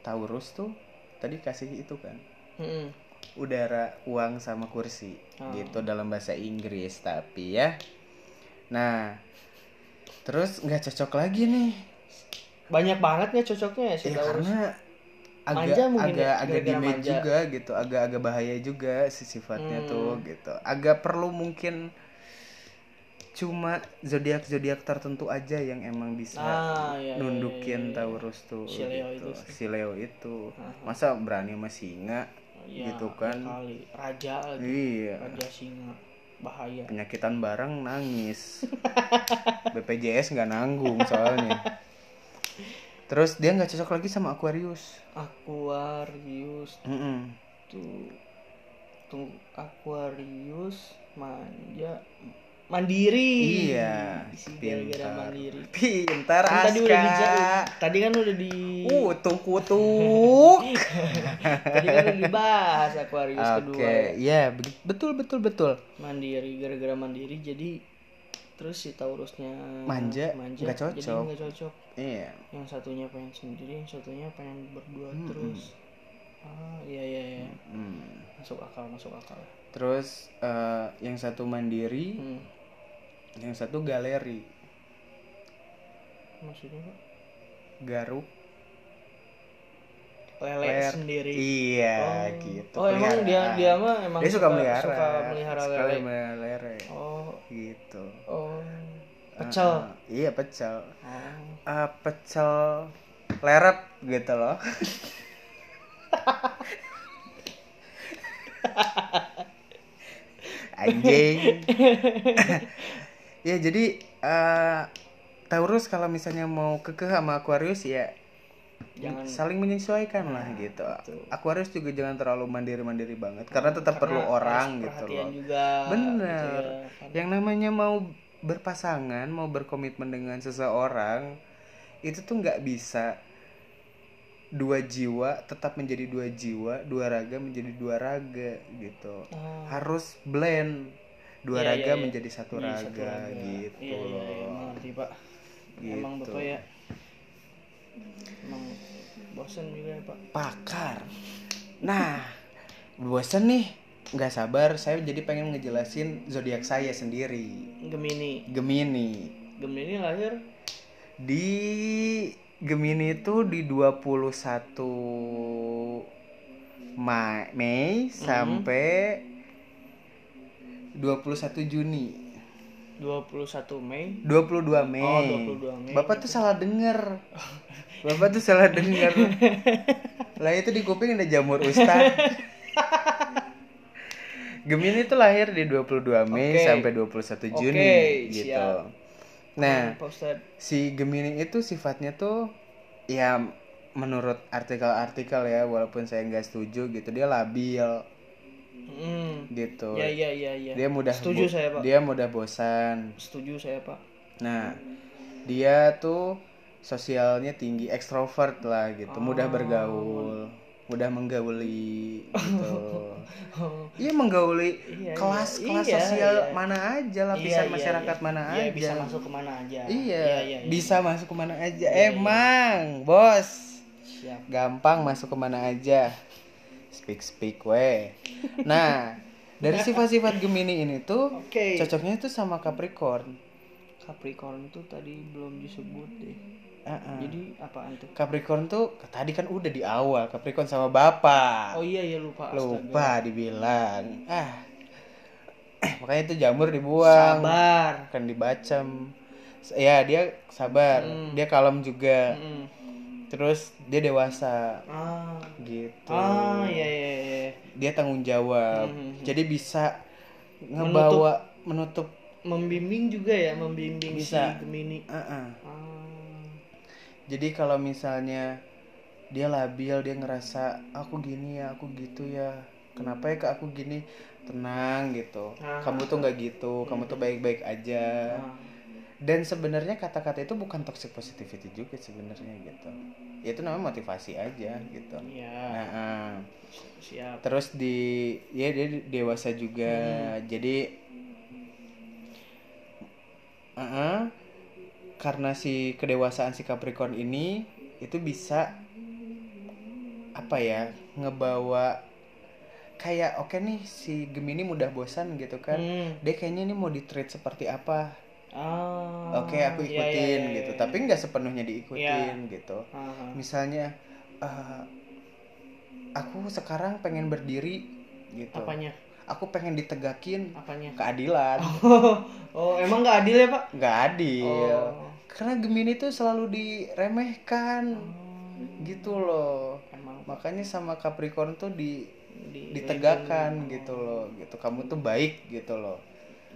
Taurus tuh tadi kasih itu kan Mm-mm. udara, uang sama kursi Oh. gitu dalam bahasa Inggris tapi ya. Nah, terus nggak cocok lagi nih. banyak banget ya cocoknya ya si Ya Taurus karena agak Manja mungkin agak ya, agak manja. juga gitu, agak agak bahaya juga si sifatnya Hmm. tuh gitu. Agak perlu mungkin cuma zodiak zodiak tertentu aja yang emang bisa Ah, iya, iya, nundukin iya, iya. Taurus tuh Si Leo gitu. itu sih. si Leo itu Aha. masa berani sama singa Ya, gitu kan. kali raja lagi iya raja singa bahaya penyakitan bareng nangis BPJS nggak nanggung soalnya terus dia nggak cocok lagi sama Aquarius. Aquarius. Mm-mm. tuh tuh Aquarius manja mandiri. Iya, pintar. mandiri. Pintar Kan tadi udah di Aska tadi kan udah di kutuk kutuk tadi kan udah dibahas Aquarius oke kedua ya be- betul betul betul. Mandiri gara-gara mandiri jadi terus si Taurusnya Manja, manja jadi cocok. nggak cocok iya yang satunya pengen sendiri yang satunya pengen berdua Mm-mm. terus ah iya iya iya Hmm. masuk akal masuk akal terus eh, yang satu mandiri hmm. yang satu galeri maksudnya Pak? garuk lele Ler. sendiri iya oh. gitu oh emang dia dia mah emang dia suka, melihara suka melihara Suka lele melihara lele oh gitu. Oh pecel. Ah, ah. iya pecel. Oh. Ah, pecel lerep gitu loh. Anjing. Ya jadi eh, Taurus kalau misalnya mau kekeh sama Aquarius ya Jangan saling menyesuaikan lah gitu Aquarius juga jangan terlalu mandiri-mandiri banget karena tetap perlu karena orang harus gitu loh juga bener gitu ya. yang namanya mau berpasangan mau berkomitmen dengan seseorang itu tuh nggak bisa dua jiwa tetap menjadi dua jiwa dua raga menjadi dua raga gitu Ah. harus blend dua Iya, raga iya, iya. menjadi satu Jadi raga, satu raga. gitu iya, iya, iya, pak emang Gitu. bapak ya emang bosan juga ya pak. Pakar. Nah bosan nih. Nggak sabar. Saya jadi pengen ngejelasin zodiak saya sendiri. Gemini. Gemini. Gemini lahir? Di Gemini itu di 21 Ma Mei sampai 21 Juni 21 Mei 22 Mei. Oh, 22 Mei. Bapak tuh salah denger. Bapak tuh salah denger. lah itu di kuping ada jamur ustad. Gemini tuh lahir di 22 Mei Oke. sampai 21 Juni Oke, gitu. siap. Nah, Pak Ustad si Gemini itu sifatnya tuh ya menurut artikel-artikel ya walaupun saya nggak setuju gitu dia labil hmm. gitu. ya ya ya ya Dia mudah setuju saya pak Dia mudah bosan. setuju saya pak Nah, dia tuh sosialnya tinggi, ekstrovert lah gitu, mudah bergaul, mudah menggauli gitu. Oh, Iya menggauli Iya, kelas iya. kelas Iya, sosial iya. mana aja, lapisan iya, iya, masyarakat iya. mana Iya, aja. bisa masuk ke mana aja Iya, iya, iya. bisa masuk ke mana aja. Emang, bos, siap gampang masuk ke mana aja. Speak speak we. Nah, dari sifat-sifat Gemini ini tuh oke cocoknya tuh sama Capricorn. Capricorn itu tadi belum disebut deh Uh-uh. jadi apaan tuh Capricorn tuh tadi kan udah di awal Capricorn sama bapak. oh iya iya lupa astaga. Lupa dibilang. Ah. Makanya itu jamur dibuang. sabar Kan dibacem. Ya, dia sabar. Hmm. Dia kalem juga. Mm-mm. Terus dia dewasa ah gitu. ah iya iya iya Dia tanggung jawab. Hmm. Jadi bisa ngebawa menutup, membimbing juga ya membimbing Bisa. si Gemini Uh-uh. ah Jadi kalau misalnya dia labil, dia ngerasa aku gini ya, aku gitu ya. Kenapa ya ke aku gini? Tenang gitu. Ah. Kamu tuh nggak gitu, kamu tuh baik-baik aja. ah. Dan sebenarnya kata-kata itu bukan toxic positivity juga sebenarnya gitu. Ya itu namanya motivasi aja gitu. iya Nah, ah. siap terus di ya dia dewasa juga. Jadi Ah, karena si kedewasaan si Capricorn ini itu bisa apa ya ngebawa kayak oke nih si Gemini mudah bosan gitu kan Hmm. dia kayaknya ini mau di treat seperti apa ah oke aku iya, ikutin iya, iya, gitu. iya. tapi nggak sepenuhnya diikutin gitu. Ah, misalnya eh, aku sekarang pengen berdiri gitu. Apanya? Aku pengen ditegakin apanya? keadilan. Oh emang nggak adil ya pak? Nggak adil. Oh. karena Gemini tuh selalu diremehkan. Gitu loh. Emang. Makanya sama Capricorn tuh di di, ditegakkan gitu loh. Gitu. Kamu tuh baik gitu loh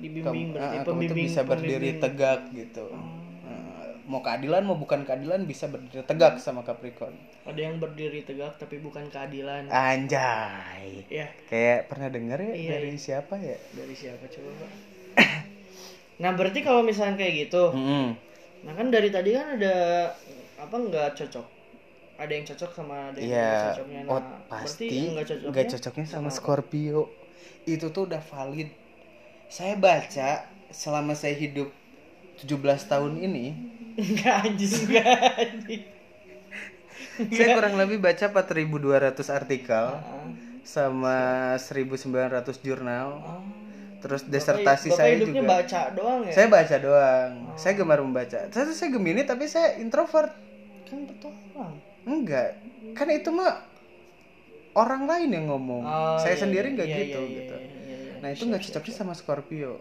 dibimbing berarti tuh pembimbing bisa berdiri pembimbing. Tegak gitu. Ah, mau keadilan mau bukan keadilan bisa berdiri tegak sama Capricorn. Ada yang berdiri tegak tapi bukan keadilan. Anjay. Ya kayak pernah dengar ya Iya, dari siapa ya? Dari siapa coba pak? Nah berarti kalau misalnya kayak gitu Mm-mm. nah kan dari tadi kan ada apa nggak cocok. Ada yang cocok sama ada yang nggak Iya, cocoknya. Nah oh, pasti nggak cocoknya cocoknya sama Scorpio. Itu tuh udah valid. Saya baca selama saya hidup 17 tahun ini, nggak anjing nggak anjing saya kurang lebih baca 4200 artikel Ah, sama 1900 jurnal. ah. Terus desertasi Bapak saya juga. baca doang ya Saya baca doang. Saya gemar membaca. Saya saya Gemini tapi saya introvert. kan petualang Enggak. Kan itu mah orang lain yang ngomong. Oh, saya iya, sendiri iya, nggak iya, gitu iya, gitu. iya, iya, iya. Nah, itu nggak cocoknya siap. sama Scorpio.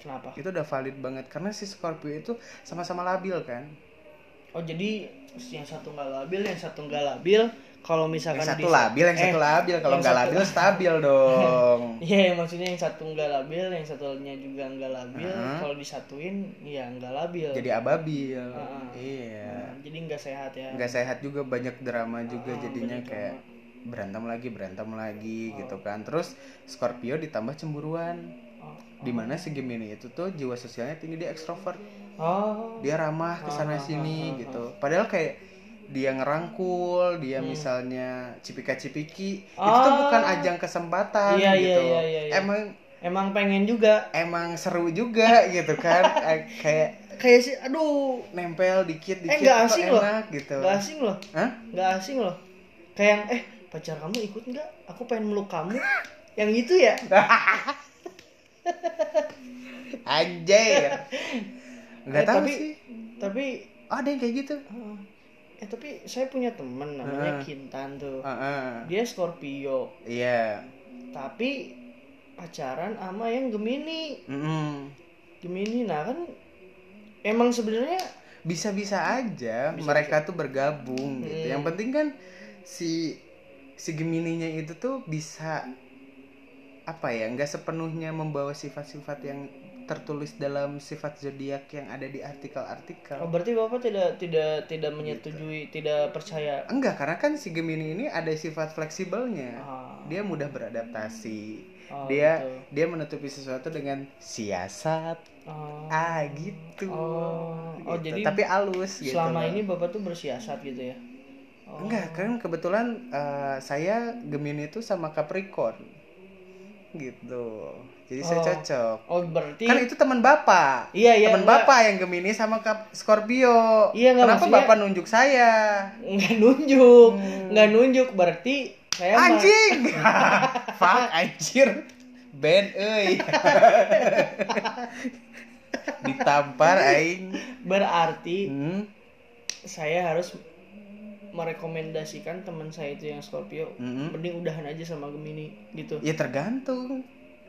kenapa itu udah valid banget karena si Scorpio itu sama-sama labil kan Oh jadi yang satu nggak labil, yang satu nggak labil. Kalau misalkan yang satu labil yang satu eh, labil kalau nggak labil stabil dong Iya, ya, maksudnya yang satu nggak labil, yang satunya juga nggak labil. Kalau disatuin, ya nggak labil. jadi ababil Heeh. iya jadi nggak sehat ya. nggak sehat juga banyak drama juga jadinya kayak berantem lagi berantem lagi gitu kan terus Scorpio ditambah cemburuan Oh, di mana si Gemini itu tuh jiwa sosialnya tinggi dia ekstrovert oh. dia ramah ke sana Ah, sini ah, ah, gitu padahal kayak dia ngerangkul dia misalnya cipika-cipiki itu tuh Hmm. Bukan ajang kesempatan Iya, iya, gitu iya, iya, iya. emang Emang pengen juga. emang seru juga gitu kan Eh, kayak Kayak sih, aduh, nempel dikit dikit Eh, kok asing loh. enak gitu nggak asing loh, Hah? nggak asing loh. Kayak eh pacar kamu ikut nggak? Aku pengen meluk kamu. yang gitu ya? Anjir. Nggak Eh, tahu tapi, sih. Tapi Ada yang kayak gitu. eh, eh tapi saya punya temen namanya Ah. Kintan tuh. Heeh. Dia Scorpio, Iya. tapi pacaran sama yang Gemini. Mm-mm. Gemini nah kan emang sebenarnya Bisa-bisa aja mereka tuh bergabung gitu. Hmm. Yang penting kan si si Gemininya itu tuh bisa apa ya nggak sepenuhnya membawa sifat-sifat yang tertulis dalam sifat zodiak yang ada di artikel-artikel. oh berarti Bapak tidak tidak tidak menyetujui, tidak percaya. Enggak, karena kan si Gemini ini ada sifat fleksibelnya. Ah, Dia mudah beradaptasi. oh, dia gitu. dia menutupi sesuatu dengan siasat. Oh. Ah, gitu. Oh, oh, Gitu. jadi tapi halus gitu. Selama loh. ini Bapak tuh bersiasat gitu ya. Oh. Enggak, kan kebetulan eh, saya Gemini itu sama Capricorn. Gitu. Jadi saya Oh. cocok. Oh, berarti Kan itu teman Bapak. Iya, iya, Teman enggak. Bapak yang Gemini sama Cap- Scorpio. Iya, enggak, Kenapa maksudnya- Bapak nunjuk saya? nggak nunjuk, Hmm. nunjuk berarti saya Anjing. Fuck anjir. Ben euy. Ditampar aing. berarti Hmm. saya harus merekomendasikan teman saya itu yang Scorpio Mm-mm. mending udahan aja sama Gemini gitu Ya tergantung.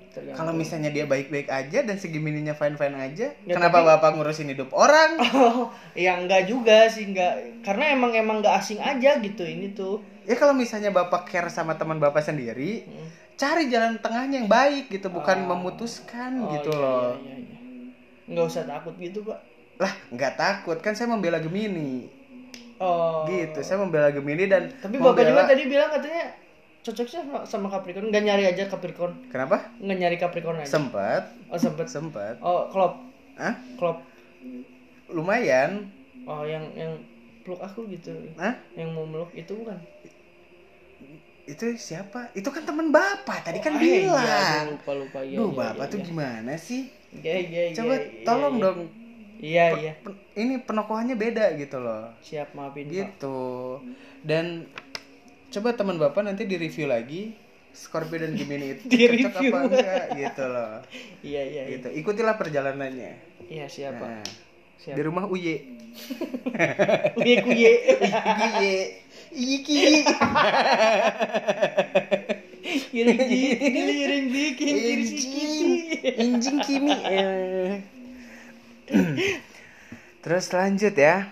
Tergantung. Kalau misalnya dia baik-baik aja dan si Gemininya fine-fine aja, Ya, kenapa tapi- Bapak ngurusin hidup orang? oh ya enggak juga sih enggak karena emang emang enggak asing aja gitu ini tuh Ya kalau misalnya Bapak care sama teman Bapak sendiri, Hmm. cari jalan tengahnya yang baik gitu, bukan Oh. memutuskan Oh, gitu iya, loh. iya, iya, iya. nggak usah takut gitu pak Lah, nggak takut kan saya membela Gemini. Oh Gitu, saya membela Gemini dan tapi bapak membela- juga tadi bilang katanya cocoknya sama- sama Capricorn nggak nyari aja Capricorn Kenapa? nggak nyari Capricorn aja Sempat, oh sempet sempat. oh klop Hah? klop Lumayan. oh yang yang peluk aku gitu Hah? yang mau meluk itu bukan Itu siapa? Itu kan teman Bapak tadi kan Oh, iya, bilang. iya, lupa lupa iya Duh, iya, Bapak iya, tuh iya. gimana sih? Iya, iya, iya, Coba iya, tolong iya. dong. Iya iya Ini penokohannya beda gitu loh. siap maafin pak Gitu. Dan coba teman Bapak nanti di review lagi Scorpio dan Gemini itu Di cocok review. apa enggak gitu loh. iya iya iya Gitu. Ikutilah perjalanannya. iya siap pak Nah, siap di rumah Uye. kuye kuye Uye. Iki. kirim dikit kirim dikit kirim dikit Injing Kimi. Terus lanjut ya.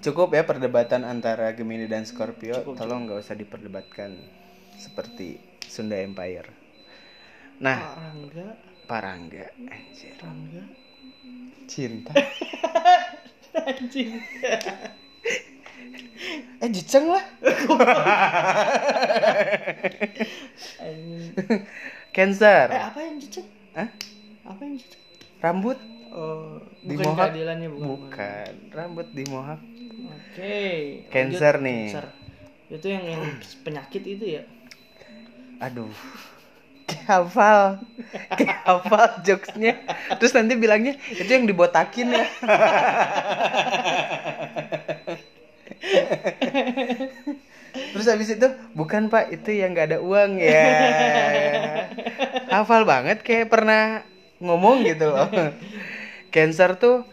Cukup ya perdebatan antara Gemini dan Scorpio. Tolong nggak usah diperdebatkan seperti Sunda Empire. Nah, Rangga Parangga, anjir. Rangga Cinta. anjing Eh, jiceng lah. Cancer. eh apa yang cecek Hah? apa yang cecek Rambut oh Di bukan mohak? keadilannya bukan bukan. Rambut di mohak. oke Cancer lanjut. nih. Cancer. itu yang yang penyakit itu ya Aduh. Kayak hafal. Kayak hafal jokesnya. Terus nanti bilangnya itu yang dibotakin ya. Terus habis itu bukan pak itu yang nggak ada uang ya. Hafal banget kayak pernah ngomong gitu loh. Cancer tuh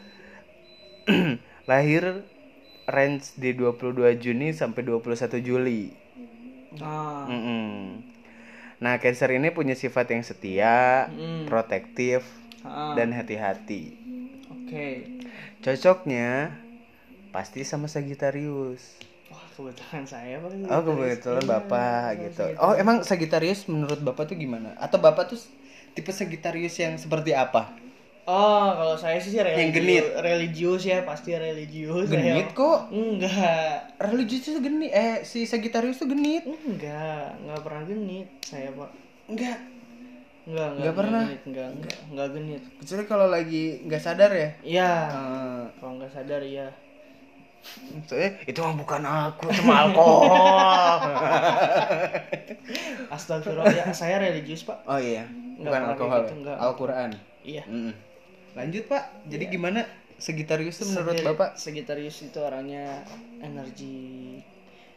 lahir range di 22 Juni sampai 21 Juli. ah Mm-mm. Nah, Cancer ini punya sifat yang setia, Mm. protektif, ah. dan hati-hati. oke Cocoknya pasti sama Sagittarius wah kebetulan saya oh kebetulan bapak gitu oh emang Sagittarius menurut bapak tuh gimana atau bapak tuh tipe Sagittarius yang seperti apa oh kalau saya sih religius, Yang genit. religius ya pasti religius. Genit Saya- kok. Enggak. Religius itu genit. Eh si Sagittarius tuh genit. Enggak enggak pernah genit. Saya pak enggak. Enggak Nggak pernah? genit, enggak enggak enggak genit. Kecuali kalau lagi nggak sadar ya? Iya. Eh, kalau nggak sadar ya itu mah bukan aku itu mah alkohol. Astagfirullah. Ya saya religius pak. Oh iya. Nggak bukan alkohol. gitu, ya? Al-Quran. Iya. Mm-mm. Lanjut pak. Jadi gimana? Sagittarius tuh menurut bapak? Sagittarius itu orangnya energi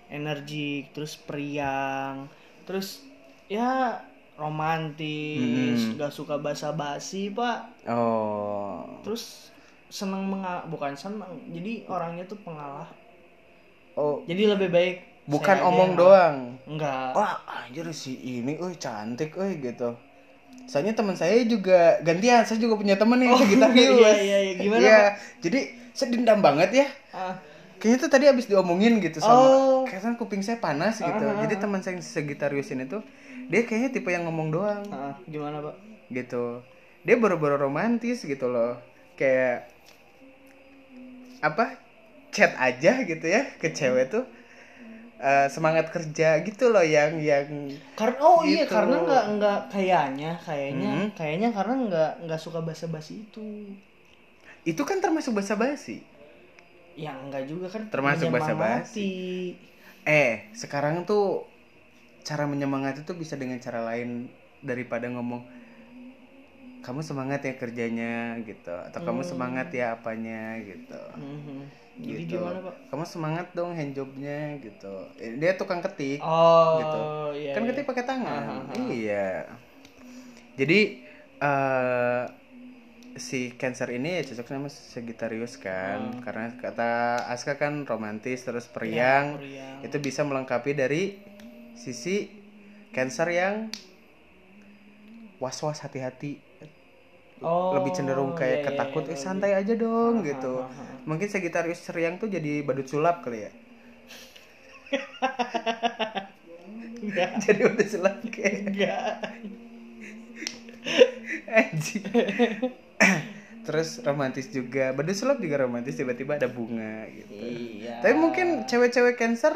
energi terus periang terus ya romantis Hmm. gak suka basa-basi pak. Oh. Terus seneng menga bukan seneng jadi orangnya tuh pengalah. Oh. Jadi lebih baik bukan aja omong doang? Enggak. Wah anjir si ini euy cantik euy gitu soalnya teman saya juga gantian saya juga punya temen nih Sagittarius iya, iya, iya. Gimana, Iya, jadi saya dendam banget ya. Ah, kayaknya tuh tadi abis diomongin gitu sama Oh. kayaknya kuping saya panas gitu. Ah, ah, jadi teman saya yang Sagittarius ini tuh dia kayaknya tipe yang ngomong doang. Ah, gimana pak? Gitu. Dia baru-baru romantis gitu loh. Kayak apa chat aja gitu ya ke cewek tuh eh, semangat kerja gitu loh yang yang karena oh iya Gitu. karena nggak nggak kayaknya kayaknya Hmm. kayaknya karena nggak nggak suka basa-basi itu itu kan termasuk basa-basi ya enggak juga kan Termasuk menyemangati. eh sekarang tuh cara menyemangati tuh bisa dengan cara lain daripada ngomong kamu semangat ya kerjanya gitu atau kamu Hmm. semangat ya apanya gitu Mhm. Jadi gitu. gimana pak kamu semangat dong handjobnya gitu Eh, dia tukang ketik oh Gitu. iya kan iya. ketik pakai tangan Ah, ah, ah. iya jadi eh si cancer ini ya cocok sama Sagittarius kan karena kata Aska kan romantis terus periang Periang. itu bisa melengkapi dari sisi cancer yang was-was hati-hati oh, lebih cenderung kayak iya, iya, ketakut iya, eh santai aja dong Ah, gitu. ah, ah, ah. mungkin Sagittarius ceriang tuh jadi badut sulap kali ya. Jadi badut sulap kayak enggak. Anjing. Terus romantis juga. Badut sulap juga romantis tiba-tiba ada bunga gitu. Iya. Tapi mungkin cewek-cewek cancer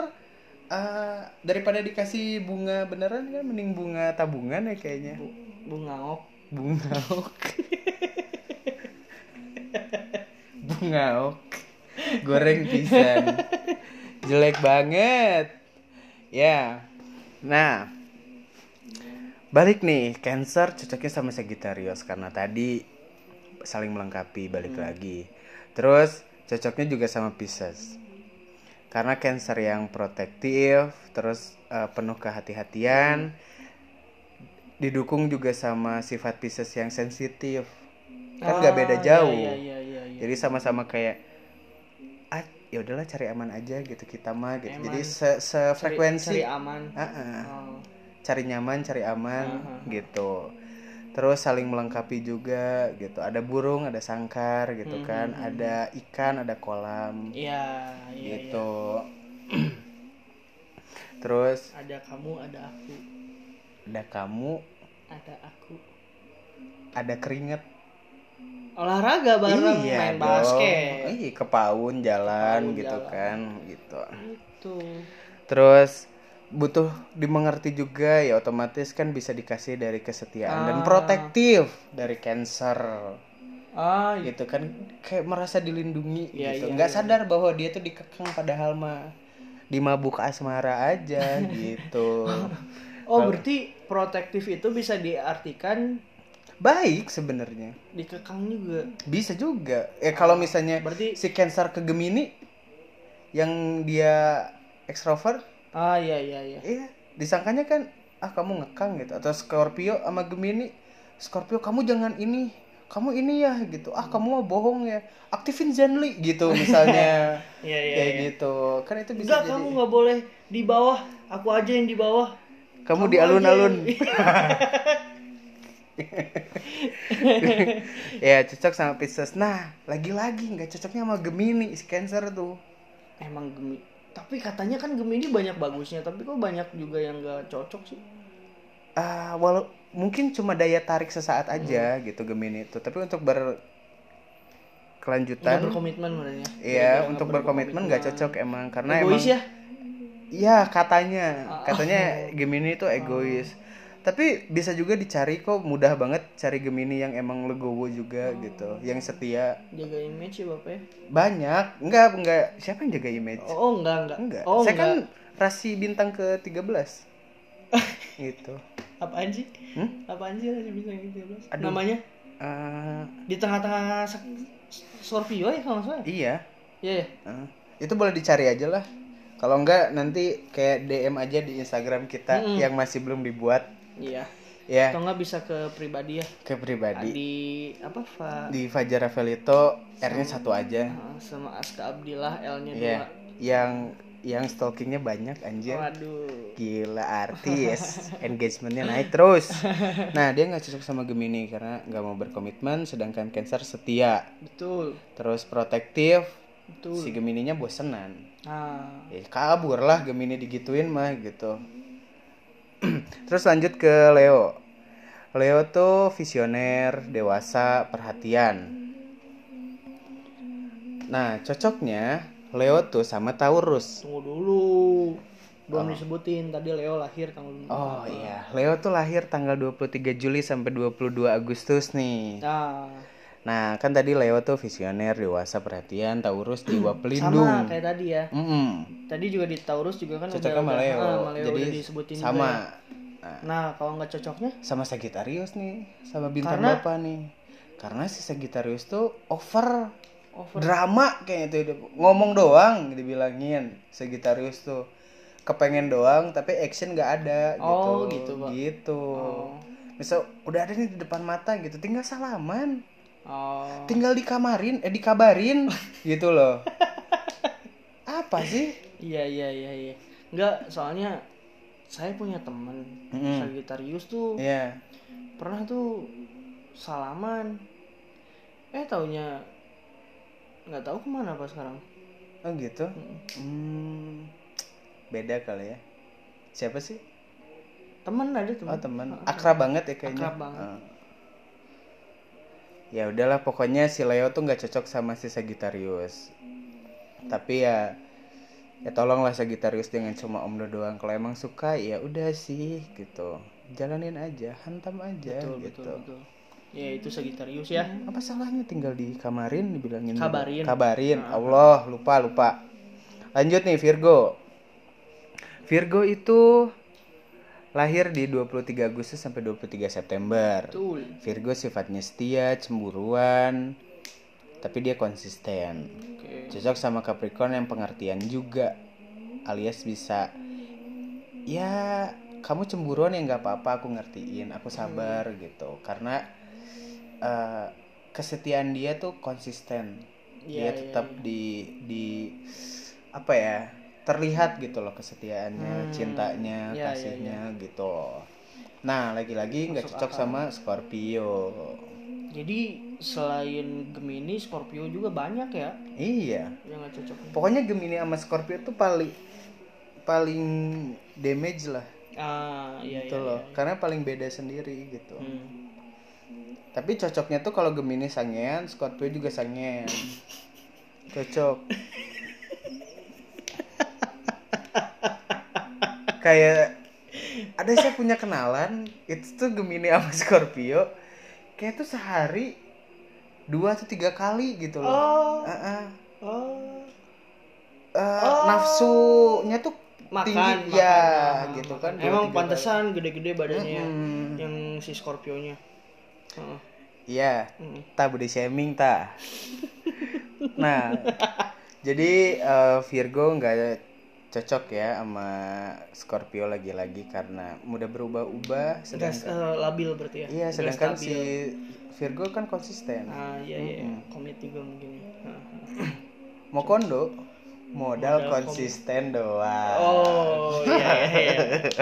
eh, daripada dikasih bunga beneran kan mending bunga tabungan ya kayaknya. Bu- bunga ngok bunga ok bunga ok goreng pisan. Jelek banget. Ya. Nah. Balik nih cancer cocoknya sama Sagittarius karena tadi saling melengkapi balik lagi. Terus cocoknya juga sama Pisces. Karena cancer yang protektif terus eh, penuh kehati-hatian didukung juga sama sifat Pisces yang sensitif kan nggak beda Ah, jauh iya, iya, iya, iya. jadi sama-sama kayak ah ya udahlah cari aman aja gitu kita mah gitu Emang. jadi se Cari- sefrekuensi cari aman Ah, ah. Oh. cari nyaman cari aman Ah, ah, ah. gitu terus saling melengkapi juga gitu ada burung ada sangkar gitu Hmm, kan hmm, hmm. ada ikan ada kolam iya iya gitu terus iya. ada kamu ada aku ada kamu ada aku ada keringet olahraga bareng iya main dong. basket iya ke paun jalan Ke paun gitu jalan. kan gitu itu terus butuh dimengerti juga ya otomatis kan bisa dikasih dari kesetiaan dan Ah. protektif dari cancer ah iya. gitu kan kayak merasa dilindungi Iya, gitu iya, nggak iya. sadar bahwa dia tuh dikekang padahal mah di mabuk asmara aja gitu oh berarti protektif itu bisa diartikan baik sebenarnya. dikekang juga. Bisa juga. Ya kalau misalnya berarti si cancer ke Gemini yang dia ekstrovert ah iya iya iya. Iya. Disangkanya kan ah kamu ngekang gitu. Atau Scorpio sama Gemini Scorpio kamu jangan ini kamu ini ya gitu. Ah kamu mah bohong ya aktifin Zenly gitu misalnya. Iya iya kayak iya. gitu. Kan itu bisa enggak jadi kamu nggak boleh di bawah aku aja yang di bawah kamu, di alun-alun ya cocok sama Pisces. Nah lagi-lagi nggak cocoknya sama Gemini si Cancer tuh. Emang Gemini tapi katanya kan Gemini banyak bagusnya tapi kok banyak juga yang gak cocok sih? Ah walau mungkin cuma daya tarik sesaat aja Hmm. gitu Gemini itu. Tapi untuk ber nggak kelanjutan berkomitmen berarti ya? Iya Gara-gara untuk nggak berkomitmen nggak cocok emang karena egois emang ya iya katanya. Ah. katanya Gemini itu egois. Tapi bisa juga dicari kok mudah banget cari Gemini yang emang legowo juga gitu yang setia. Jaga image ya bapak ya? Banyak. Enggak enggak. Siapa yang jaga image? Oh, oh enggak enggak. Enggak. Oh saya enggak. kan rasi bintang ke 13 gitu. Apaan sih Hmm? apaan sih rasi bintang yang 13 Aduh. namanya? Eh, di tengah-tengah Scorpio ya kalau nggak salah iya. Iya ya Eh, itu boleh dicari aja lah kalau enggak nanti kayak DM aja di Instagram kita Mm-mm. yang masih belum dibuat. Iya. Ya. Atau nggak bisa ke pribadi ya? Ke pribadi. Di apa Fa? Di Fajar Ravelito R-nya satu aja. Ah, sama Aska Abdillah L-nya Iya, dua. Yang yang stalkingnya banyak anjir. waduh. Gila artis, engagementnya naik terus. Nah dia nggak cocok sama Gemini karena nggak mau berkomitmen, sedangkan Cancer setia, betul. Terus protektif. Betul Si Gemininya bosenan. ah Ya, kabur lah Gemini digituin mah gitu. terus lanjut ke Leo. Leo tuh visioner, dewasa, perhatian. Nah cocoknya Leo tuh sama Taurus. tunggu dulu belum disebutin tadi Leo lahir tanggal Oh iya, Leo tuh lahir tanggal 23 Juli sampai 22 Agustus nih. nah Nah, kan tadi Leo tuh visioner, dewasa, perhatian, Taurus, jiwa sama pelindung. kayak tadi ya Mm-mm. tadi juga di Taurus juga kan Cocok udah, sama Leo. ah, sama Leo Jadi udah disebutin juga sama ya. nah, nah kalau nggak cocoknya sama Sagittarius nih, sama bintang Karena- Bapak nih. Karena si Sagittarius tuh over over drama kayaknya tuh ngomong doang dibilangin Sagittarius tuh kepengen doang tapi action nggak ada Oh, gitu gitu, Pak. gitu Oh. misal udah ada nih di depan mata gitu tinggal salaman oh. Tinggal dikamarin eh dikabarin gitu loh. Apa sih? Iya iya iya iya. Nggak soalnya saya punya temen Mm-mm. Sagittarius tuh ya pernah tuh salaman. Eh taunya nggak tahu ke mana apa sekarang. Oh gitu? Mm. hmm, beda kali ya. Siapa sih? Temen ada temen. Oh teman akrab banget ya kayaknya. Akrab banget. Ah. Ya udahlah pokoknya si Leo tuh nggak cocok sama si Sagittarius. Tapi ya ya tolonglah Sagittarius dengan cuma Om Do doang. Kalau emang suka ya udah sih gitu. Jalanin aja hantam aja betul gitu. betul. Betul ya itu Sagittarius ya. Apa salahnya tinggal dikamarin dibilangin juga. Kabarin. kabarin. Allah lupa lupa. Lanjut nih Virgo. Virgo itu lahir di 23 Agustus sampai 23 September. Betul. Virgo sifatnya setia cemburuan tapi dia konsisten. Oke. Cocok sama Capricorn yang pengertian juga alias bisa ya kamu cemburuan ya nggak apa-apa aku ngertiin aku sabar gitu. Karena eh, kesetiaan dia tuh konsisten. Dia Iya, tetap di di apa ya terlihat gitu loh kesetiaannya Hmm. cintanya iya, kasihnya gitu loh. Nah lagi-lagi nggak Masuk cocok akal. sama Scorpio. Jadi selain Gemini Scorpio juga banyak ya? Iya. Yang nggak cocok pokoknya Gemini sama Scorpio tuh paling paling damage lah. Ah iya gitu iya, loh. iya. karena paling beda sendiri gitu. Hmm. tapi cocoknya tuh kalau Gemini sangean Scorpio juga sangean. Cocok kayak ada saya punya kenalan itu tuh Gemini sama Scorpio kayak tuh sehari dua atau tiga kali gitu loh oh Ah, ah. oh Eh, Oh. nafsunya tuh makan tinggi makan, ya makan, gitu makan. kan emang pantesan gede-gede badannya Mm-mm. yang si Scorpio-nya. Iya, Mm. tak body shaming tak. nah, jadi eh, Virgo nggak cocok ya sama Scorpio lagi-lagi karena mudah berubah-ubah. Nggak, Sedangkan eh, labil berarti ya iya, sedangkan si Virgo kan konsisten. ah iya iya. Mm-mm. komit juga mungkin ya. Mau kondo, modal, Modal konsisten doang. oh iya iya iya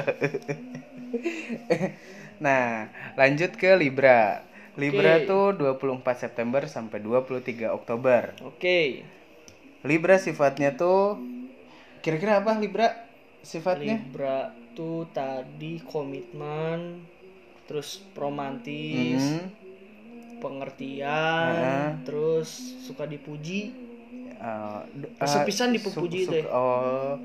Nah, lanjut ke Libra. Libra Oke. tuh 24 September sampai 23 Oktober. oke Libra sifatnya tuh kira-kira apa Libra sifatnya? Libra tuh tadi komitmen, terus romantis, Hmm. pengertian, Heeh. terus suka dipuji. Uh, Kesupisan uh, dipupuji su- su- teh. Oh,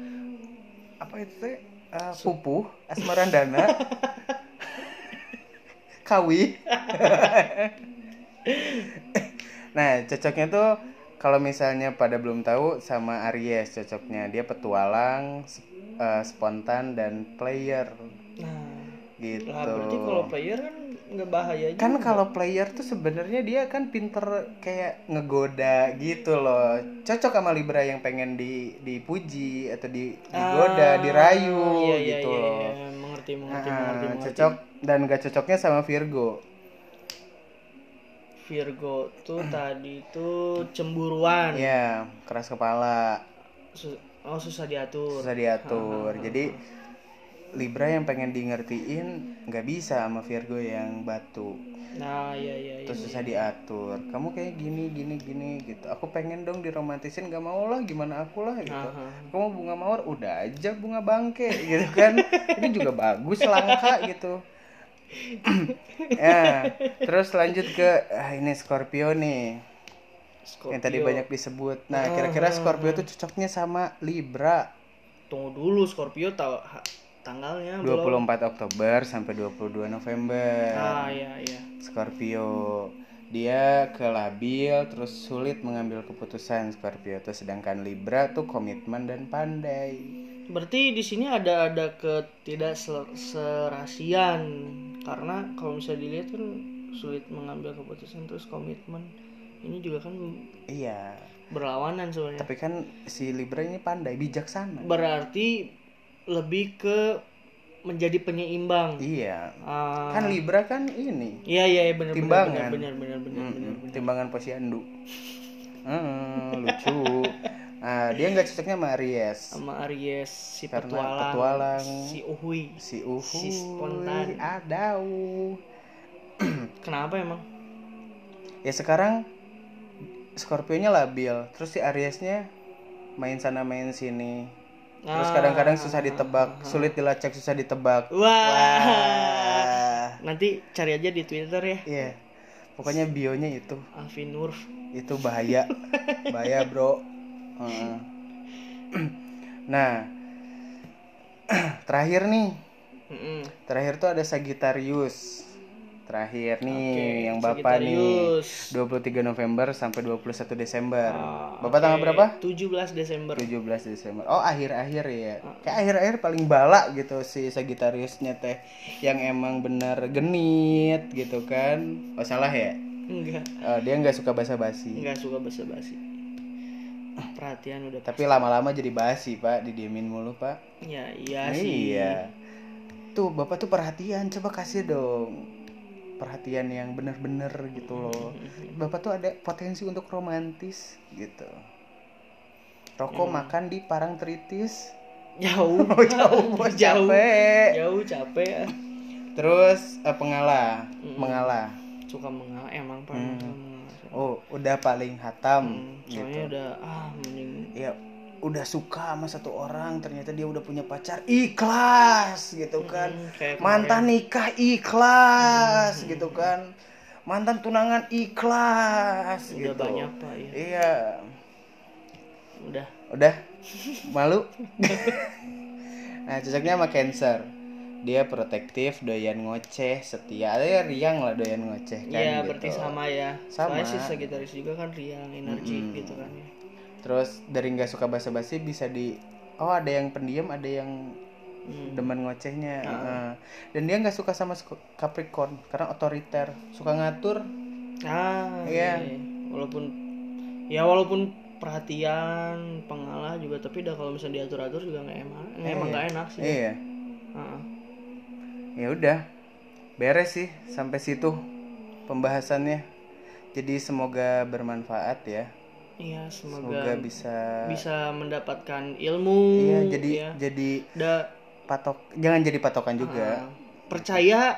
apa itu teh? Uh, pupuh, asmarandana, kawi. nah, cocoknya tuh kalau misalnya pada belum tahu sama Aries cocoknya dia petualang, sp- uh, spontan dan player Nah, gitu. lah berarti kalau player kan nggak bahaya juga. kan kalau player tuh sebenarnya dia kan pinter kayak ngegoda gitu loh cocok sama libra yang pengen di dipuji atau di digoda Ah, dirayu iya, iya, gitu iya, loh iya. mengerti mengerti Ah, mengerti, mengerti. cocok dan gak cocoknya sama Virgo Virgo tuh tadi tuh cemburuan. Ya keras kepala. Su- oh susah diatur. Susah diatur. Jadi Libra yang pengen di ngertiin nggak bisa sama Virgo yang batu. Nah iya iya iya terus susah diatur. Kamu kayak gini gini gini gitu. Aku pengen dong diromantisin gak mau lah gimana aku lah gitu. Aha. kamu bunga mawar udah aja bunga bangke gitu kan. Ini juga bagus langka gitu ya terus lanjut ke ah, ini Scorpio nih. Scorpio. yang tadi banyak disebut. Nah kira-kira Scorpio tuh cocoknya sama Libra. Tunggu dulu Scorpio tahu tanggalnya belum? 24 Oktober sampai 22 November. Ah iya iya. Scorpio. Dia ke labil terus sulit mengambil keputusan Scorpio tuh. Sedangkan Libra tuh komitmen dan pandai berarti di sini ada ada ketidak serasian karena kalau misalnya dilihat kan sulit mengambil keputusan terus komitmen. Ini juga kan iya. berlawanan sebenarnya. Tapi kan si Libra ini pandai bijaksana. Berarti lebih ke menjadi penyeimbang. Iya. Ah, kan Libra kan ini iya iya iya, benar timbangan. benar benar benar benar Mm-mm, timbangan posyandu. Hmm, lucu nah dia nggak cocoknya sama Aries. Sama Aries si Karena petualang, petualang. si Uhui si Uhu Si spontan. adau. Kenapa emang? Ya sekarang Scorpio-nya labil terus si Ariesnya main sana main sini. Terus Ah. kadang-kadang susah ditebak sulit dilacak susah ditebak. Wah. Wah. nanti cari aja di Twitter ya. Iya. Pokoknya bionya itu. Alvin itu bahaya. Bahaya bro Nah terakhir nih. Mm-mm. terakhir tuh ada Sagittarius. Terakhir nih Oke, yang bapak Sagittarius. nih. 23 November sampai 21 Desember. Ah, bapak tanggal oke. berapa? 17 Desember. 17 Desember. Oh akhir-akhir ya. Kayak akhir-akhir paling balak gitu si Sagittariusnya teh yang emang bener genit gitu kan. Oh salah ya? Enggak. Oh, dia nggak suka basa-basi. Enggak suka basa-basi perhatian udah tapi lama-lama jadi basi pak. Didiemin mulu pak. Ya iya sih. Iya tuh bapak tuh perhatian. Coba kasih dong perhatian yang bener-bener gitu loh. Bapak tuh ada potensi untuk romantis gitu. Rokok makan di parang tritis. Jauh. Oh jauh bos. Jauh. Capek. Jauh capek. Ya. terus eh, pengalah mengalah suka mengalah emang pak. Mengalah. Oh udah paling hatam Hmm, soalnya udah ah mending. Ya udah suka sama satu orang ternyata dia udah punya pacar ikhlas gitu kan. Hmm, mantan nikah ikhlas gitu kan. Mantan tunangan ikhlas udah gitu. banyak pak ya. Iya. Udah. Udah? Malu? Nah cocoknya sama cancer dia protektif doyan ngoceh setia ada ya riang lah doyan ngoceh kan Iya gitu. berarti sama ya Sama. soalnya sih Sagittarius juga kan riang energi gitu kan ya terus dari nggak suka basa-basi bisa di oh ada yang pendiam ada yang Hmm. demen ngocehnya Heeh. dan dia nggak suka sama Capricorn karena otoriter suka ngatur ah Iya. iya. walaupun ya walaupun perhatian pengalah juga tapi udah kalau misalnya diatur atur juga nggak emang emang nggak enak sih iya Heeh. Ya udah beres sih sampai situ pembahasannya. Jadi semoga bermanfaat ya. Iya semoga, semoga bisa bisa mendapatkan ilmu iya jadi ya. jadi Da, patok jangan jadi patokan juga. Ah, percaya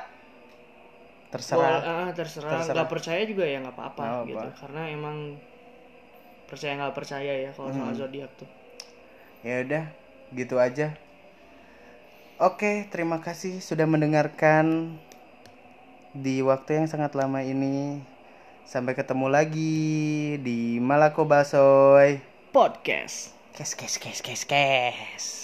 terserah. Boleh, ah, terserah. Terserah. nggak percaya juga ya nggak apa-apa gitu. apa-apa. karena emang percaya nggak percaya ya kalau soal zodiak tuh. Ya udah gitu aja oke terima kasih sudah mendengarkan di waktu yang sangat lama ini. Sampai ketemu lagi di Malako Basoy podcast. Kes kes kes kes kes